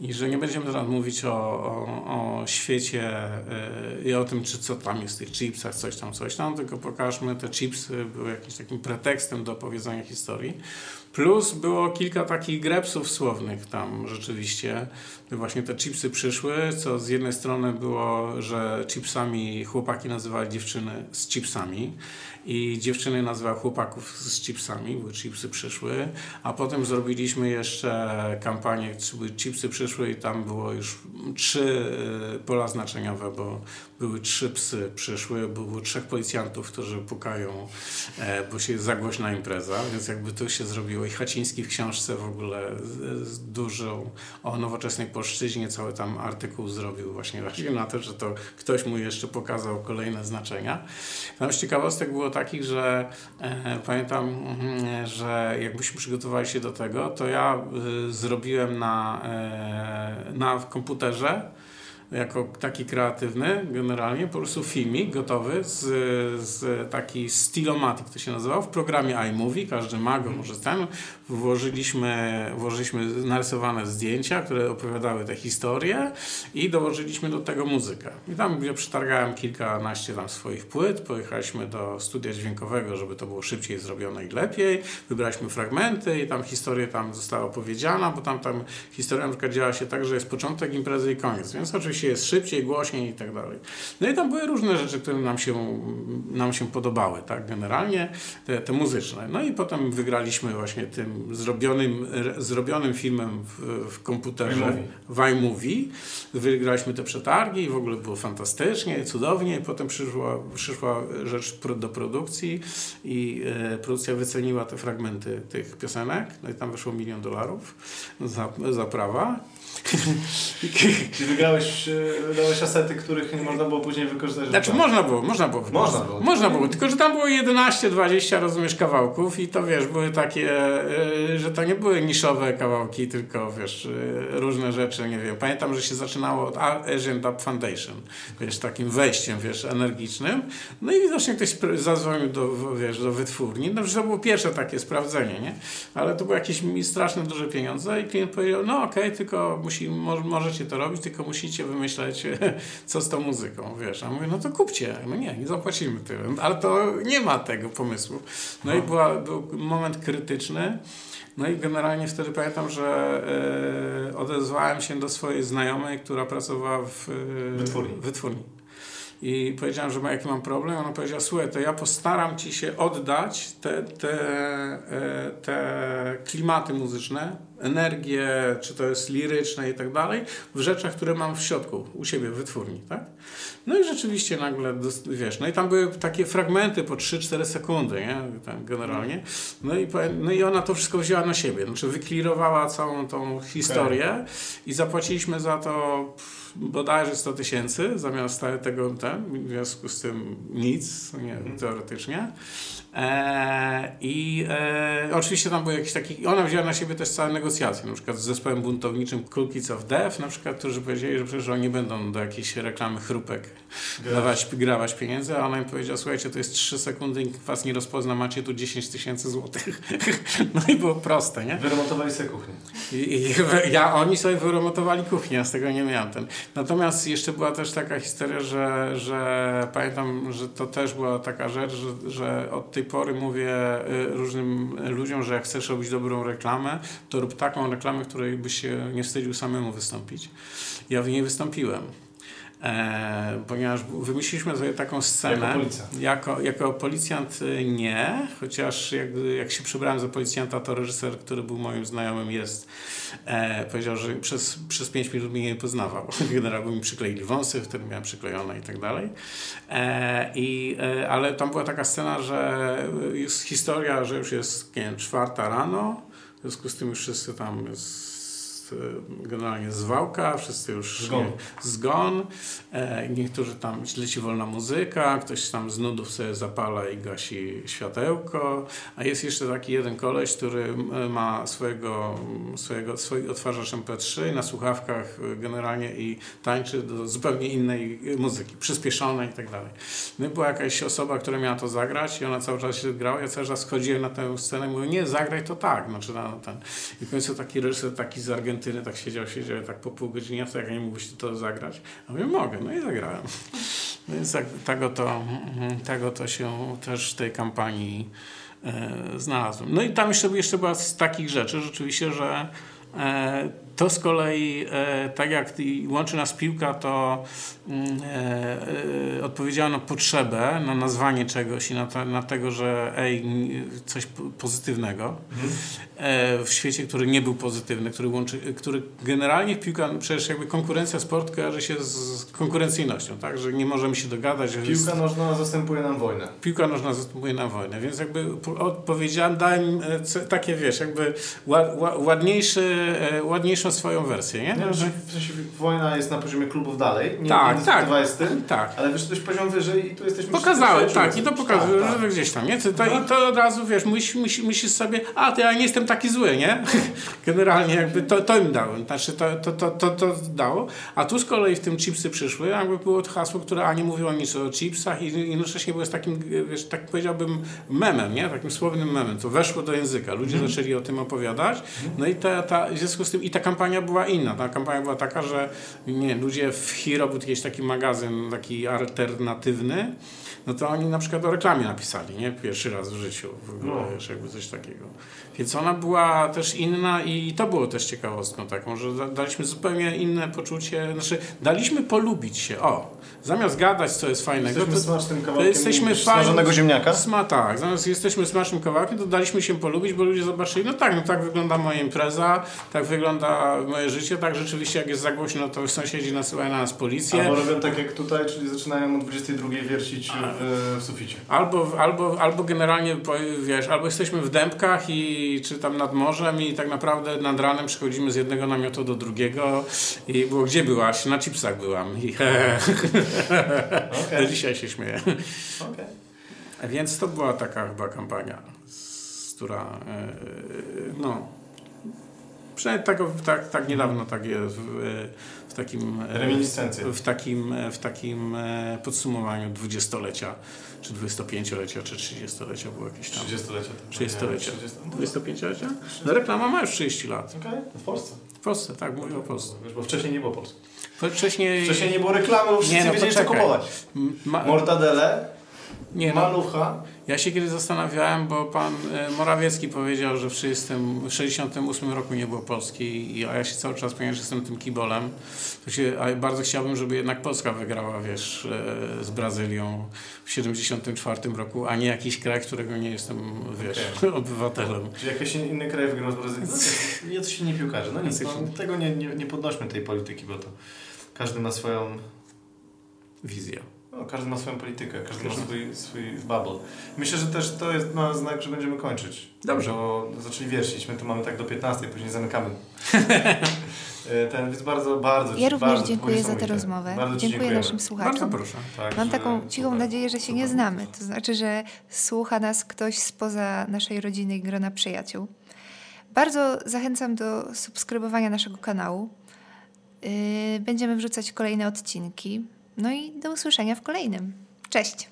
I że nie będziemy teraz mówić o, o, o świecie y, i o tym, czy co tam jest w tych chipsach, coś tam, coś tam, tylko pokażmy, te chipsy były jakimś takim pretekstem do opowiedzenia historii. Plus było kilka takich grepsów słownych tam rzeczywiście. Właśnie te chipsy przyszły, co z jednej strony było, że chipsami chłopaki nazywali dziewczyny z chipsami i dziewczyny nazywały chłopaków z chipsami, bo chipsy przyszły, a potem zrobiliśmy jeszcze kampanię, chipsy przyszły i tam było już trzy e, pola znaczeniowe, bo były trzy psy przyszły, było trzech policjantów, którzy pukają, e, bo się za głośna impreza, więc jakby to się zrobiło i Haciński w książce w ogóle z, dużą o nowoczesnej polszczyźnie cały tam artykuł zrobił właśnie, właśnie na to, że to ktoś mu jeszcze pokazał kolejne znaczenia. Tam z ciekawostek było takich, że e, pamiętam, mm, że jakbyśmy przygotowali się do tego, to ja y, zrobiłem na, e, na komputerze jako taki kreatywny generalnie, po prostu filmik gotowy z, z taki Stilomatic to się nazywał, w programie iMovie, każdy ma go, może ten, włożyliśmy, włożyliśmy narysowane zdjęcia, które opowiadały te historie i dołożyliśmy do tego muzykę. I tam gdzie przetargałem kilkanaście tam swoich płyt, pojechaliśmy do studia dźwiękowego, żeby to było szybciej zrobione i lepiej, wybraliśmy fragmenty i tam historia tam została opowiedziana, bo tam, tam historia na przykład działa się tak, że jest początek imprezy i koniec, więc oczywiście oczywiście jest szybciej, głośniej i tak dalej. No i tam były różne rzeczy, które nam się, nam się podobały, tak, generalnie te, te muzyczne. No i potem wygraliśmy właśnie tym zrobionym, zrobionym filmem w, w komputerze, w iMovie. Wygraliśmy te przetargi i w ogóle było fantastycznie, cudownie. I potem przyszła, przyszła rzecz do produkcji i e, produkcja wyceniła te fragmenty tych piosenek. No i tam wyszło milion dolarów za, za prawa. Czyli wygrałeś, wydałeś asety, których nie można było później wykorzystać? Znaczy można było, można było. Można było. Można było, tylko że tam było 11-20 rozumiesz kawałków i to wiesz, były takie, e, że to nie były niszowe kawałki, tylko wiesz, e, różne rzeczy, nie wiem. Pamiętam, że się zaczynało od Asian Dub Foundation, wiesz, takim wejściem, wiesz, energicznym. No i widocznie ktoś zadzwonił do, wiesz, do wytwórni. No, to było pierwsze takie sprawdzenie, nie? Ale to były jakieś straszne duże pieniądze i klient powiedział, no okej, okay, tylko musi, możecie to robić, tylko musicie wymyśleć, co z tą muzyką, wiesz. A mówię, no to kupcie. No nie, nie zapłacimy tyle. Ale to nie ma tego pomysłu. No i była, był moment krytyczny. No i generalnie wtedy pamiętam, że e, odezwałem się do swojej znajomej, która pracowała w e, wytwórni. wytwórni. I powiedziałem, że ma, jaki mam problem. Ona powiedziała, słuchaj, to ja postaram ci się oddać te, te, e, te klimaty muzyczne, energię, czy to jest liryczne i tak dalej, w rzeczach, które mam w środku, u siebie w wytwórni, tak? No i rzeczywiście nagle, wiesz, no i tam były takie fragmenty po 3-4 sekundy, nie? Tam generalnie. No i, no i ona to wszystko wzięła na siebie, znaczy wyklirowała całą tą historię okay. i zapłaciliśmy za to bodajże 100 tysięcy zamiast tego, ten, w związku z tym nic, nie, mhm. teoretycznie. E, I e, oczywiście tam były jakieś takie. Ona wzięła na siebie też całe negocjacje, na przykład z zespołem buntowniczym Cool Kids of Death, na przykład, którzy powiedzieli, że przecież oni będą do jakiejś reklamy chrupek dawać, grawać pieniędzy, a ona im powiedziała: Słuchajcie, to jest 3 sekundy, nikt was nie rozpozna, macie tu 10 tysięcy złotych. no i było proste, nie? Wyremontowali sobie kuchnię. I, i, ja, oni sobie wyremontowali kuchnię, z tego nie miałem ten. Natomiast jeszcze była też taka historia, że, że pamiętam, że to też była taka rzecz, że, że od tej pory mówię y, różnym ludziom, że jak chcesz robić dobrą reklamę, to rób taką reklamę, której byś się nie wstydził samemu wystąpić. Ja w niej wystąpiłem. E, ponieważ wymyśliliśmy sobie taką scenę. Jako policjant? Jako, jako policjant y, nie, chociaż jak, jak się przybrałem za policjanta, to reżyser, który był moim znajomym, jest, e, powiedział, że przez, przez pięć minut mnie nie poznawał. Generalnie mi przykleili wąsy, wtedy miałem przyklejone i tak dalej. E, i, e, ale tam była taka scena, że jest historia, że już jest nie wiem, czwarta rano, w związku z tym już wszyscy tam jest E, generalnie zwałka, wszyscy już zgon. zgon. E, niektórzy tam leci wolna muzyka, ktoś tam z nudów sobie zapala i gasi światełko, a jest jeszcze taki jeden koleś, który ma swojego, swojego, swój odtwarzacz MP3 na słuchawkach e, generalnie i tańczy do zupełnie innej muzyki, przyspieszonej i tak dalej. No i była jakaś osoba, która miała to zagrać i ona cały czas się grała, ja cały czas schodziłem na tę scenę i mówię, nie, zagraj to tak, znaczy na ten. I w końcu taki reżyser, taki z Argentyny Argentyny, tak siedział, siedział tak po pół godziny, co jak nie mógłbyś to zagrać? A mówię, mogę, no i zagrałem. Więc tak, tego, to, tego to się też w tej kampanii e, znalazłem. No i tam jeszcze, jeszcze była z takich rzeczy rzeczywiście, że e, to z kolei, e, tak jak łączy nas piłka, to mm, e, e, odpowiedziała na potrzebę, na nazwanie czegoś i na, to, na tego, że ej, coś pozytywnego mhm. w świecie, który nie był pozytywny, który łączy, który generalnie piłka, no przecież jakby konkurencja sport kojarzy się z konkurencyjnością, tak, że nie możemy się dogadać. Piłka jest, nożna zastępuje nam wojnę. Piłka nożna zastępuje nam wojnę, więc jakby odpowiedziałem, dałem takie, wiesz, jakby ładniejszy, swoją wersję, nie? nie że w sensie wojna jest na poziomie klubów dalej, nie tak, tak, jest tym, tak. ale wyszedłeś poziom wyżej i tu jesteśmy Pokazały, tak, i to pokazuje, tak, że tak. gdzieś tam, nie? To, no. I to od razu, wiesz, myślisz, myślisz sobie, a, to ja nie jestem taki zły, nie? Generalnie jakby to, to im dałem, znaczy to, to, to, to, to dało, a tu z kolei w tym chipsy przyszły, jakby było to hasło, które ani mówiło nic o chipsach i jednocześnie było z takim, wiesz, tak powiedziałbym, memem, nie? Takim słownym memem, to weszło do języka, ludzie mm. zaczęli o tym opowiadać, no i ta, ta, w związku z tym i ta kampania była inna. Ta kampania była taka, że nie, ludzie w Hero był jakiś taki magazyn, taki alternatywny, no to oni na przykład o reklamie napisali, nie? Pierwszy raz w życiu, w ogóle, No. jakby coś takiego. Więc ona była też inna i to było też ciekawostką taką, że da- daliśmy zupełnie inne poczucie, znaczy daliśmy polubić się, o, zamiast gadać, co jest fajnego, Jesteśmy to, smacznym to kawałkiem jesteśmy smażonego ziemniaka. Sma, tak, zamiast jesteśmy smacznym kawałkiem, to daliśmy się polubić, bo ludzie zobaczyli, no tak, no tak wygląda moja impreza, tak wygląda moje życie, tak rzeczywiście jak jest za głośno, to sąsiedzi nasyłają na nas policję. Albo robią tak jak tutaj, czyli zaczynają o 22 wiercić w, w suficie. Albo, albo, albo generalnie, wiesz, albo jesteśmy w dębkach i czy tam nad morzem i tak naprawdę nad ranem przechodzimy z jednego namiotu do drugiego i było, gdzie byłaś? Na chipsach byłam. I Okej. Dzisiaj się śmieję. Okej. Więc to była taka chyba kampania, z, która, e, no, przynajmniej tak, tak, tak niedawno tak jest w takim... e, Reminiscencje. w takim, w takim e, podsumowaniu dwudziestolecia, czy 25-lecia, czy 30-lecia było jakieś tam. 30-lecia. 30-lecia. 30 25-lecia? No reklama ma już 30 lat. Okej, w Polsce. W Polsce, tak, mówię o Polsce. Wiesz, bo wcześniej nie było Polski. Wcześniej... Wcześniej nie było reklamy, bo wszyscy no wiedzieli, co kupować. Ma, Mortadele, nie, no, malucha. Ja się kiedyś zastanawiałem, bo pan e, Morawiecki powiedział, że w 60, w 68 roku nie było Polski, i- a ja się cały czas, ponieważ jestem tym kibolem, to się, a bardzo chciałbym, żeby jednak Polska wygrała, wiesz, e, z Brazylią w 74 roku, a nie jakiś kraj, którego nie jestem, wiesz, obywatelem. Czy jakiś inny kraj wygrał z Brazylią? No, jacyś inni piłkarze. No nic, no, tego nie, nie, nie podnośmy tej polityki, bo to każdy ma swoją Wizja. No, każdy ma swoją politykę, każdy ma swój, swój bubble. Myślę, że też to jest na znak, że będziemy kończyć. Dobrze. Bo zaczęli wierszyć, my tu mamy tak do 15, później zamykamy. E, Ten, więc bardzo, bardzo Ja również bardzo, dziękuję za tę rozmowę. Bardzo ci Dziękuję dziękujemy. naszym Bardzo słuchaczom. proszę. Tak, Mam że- taką cichą super, nadzieję, że się nie super. znamy. To znaczy, że słucha nas ktoś spoza naszej rodziny i grona przyjaciół. Bardzo zachęcam do subskrybowania naszego kanału. Yy, Będziemy wrzucać kolejne odcinki. No i do usłyszenia w kolejnym. Cześć!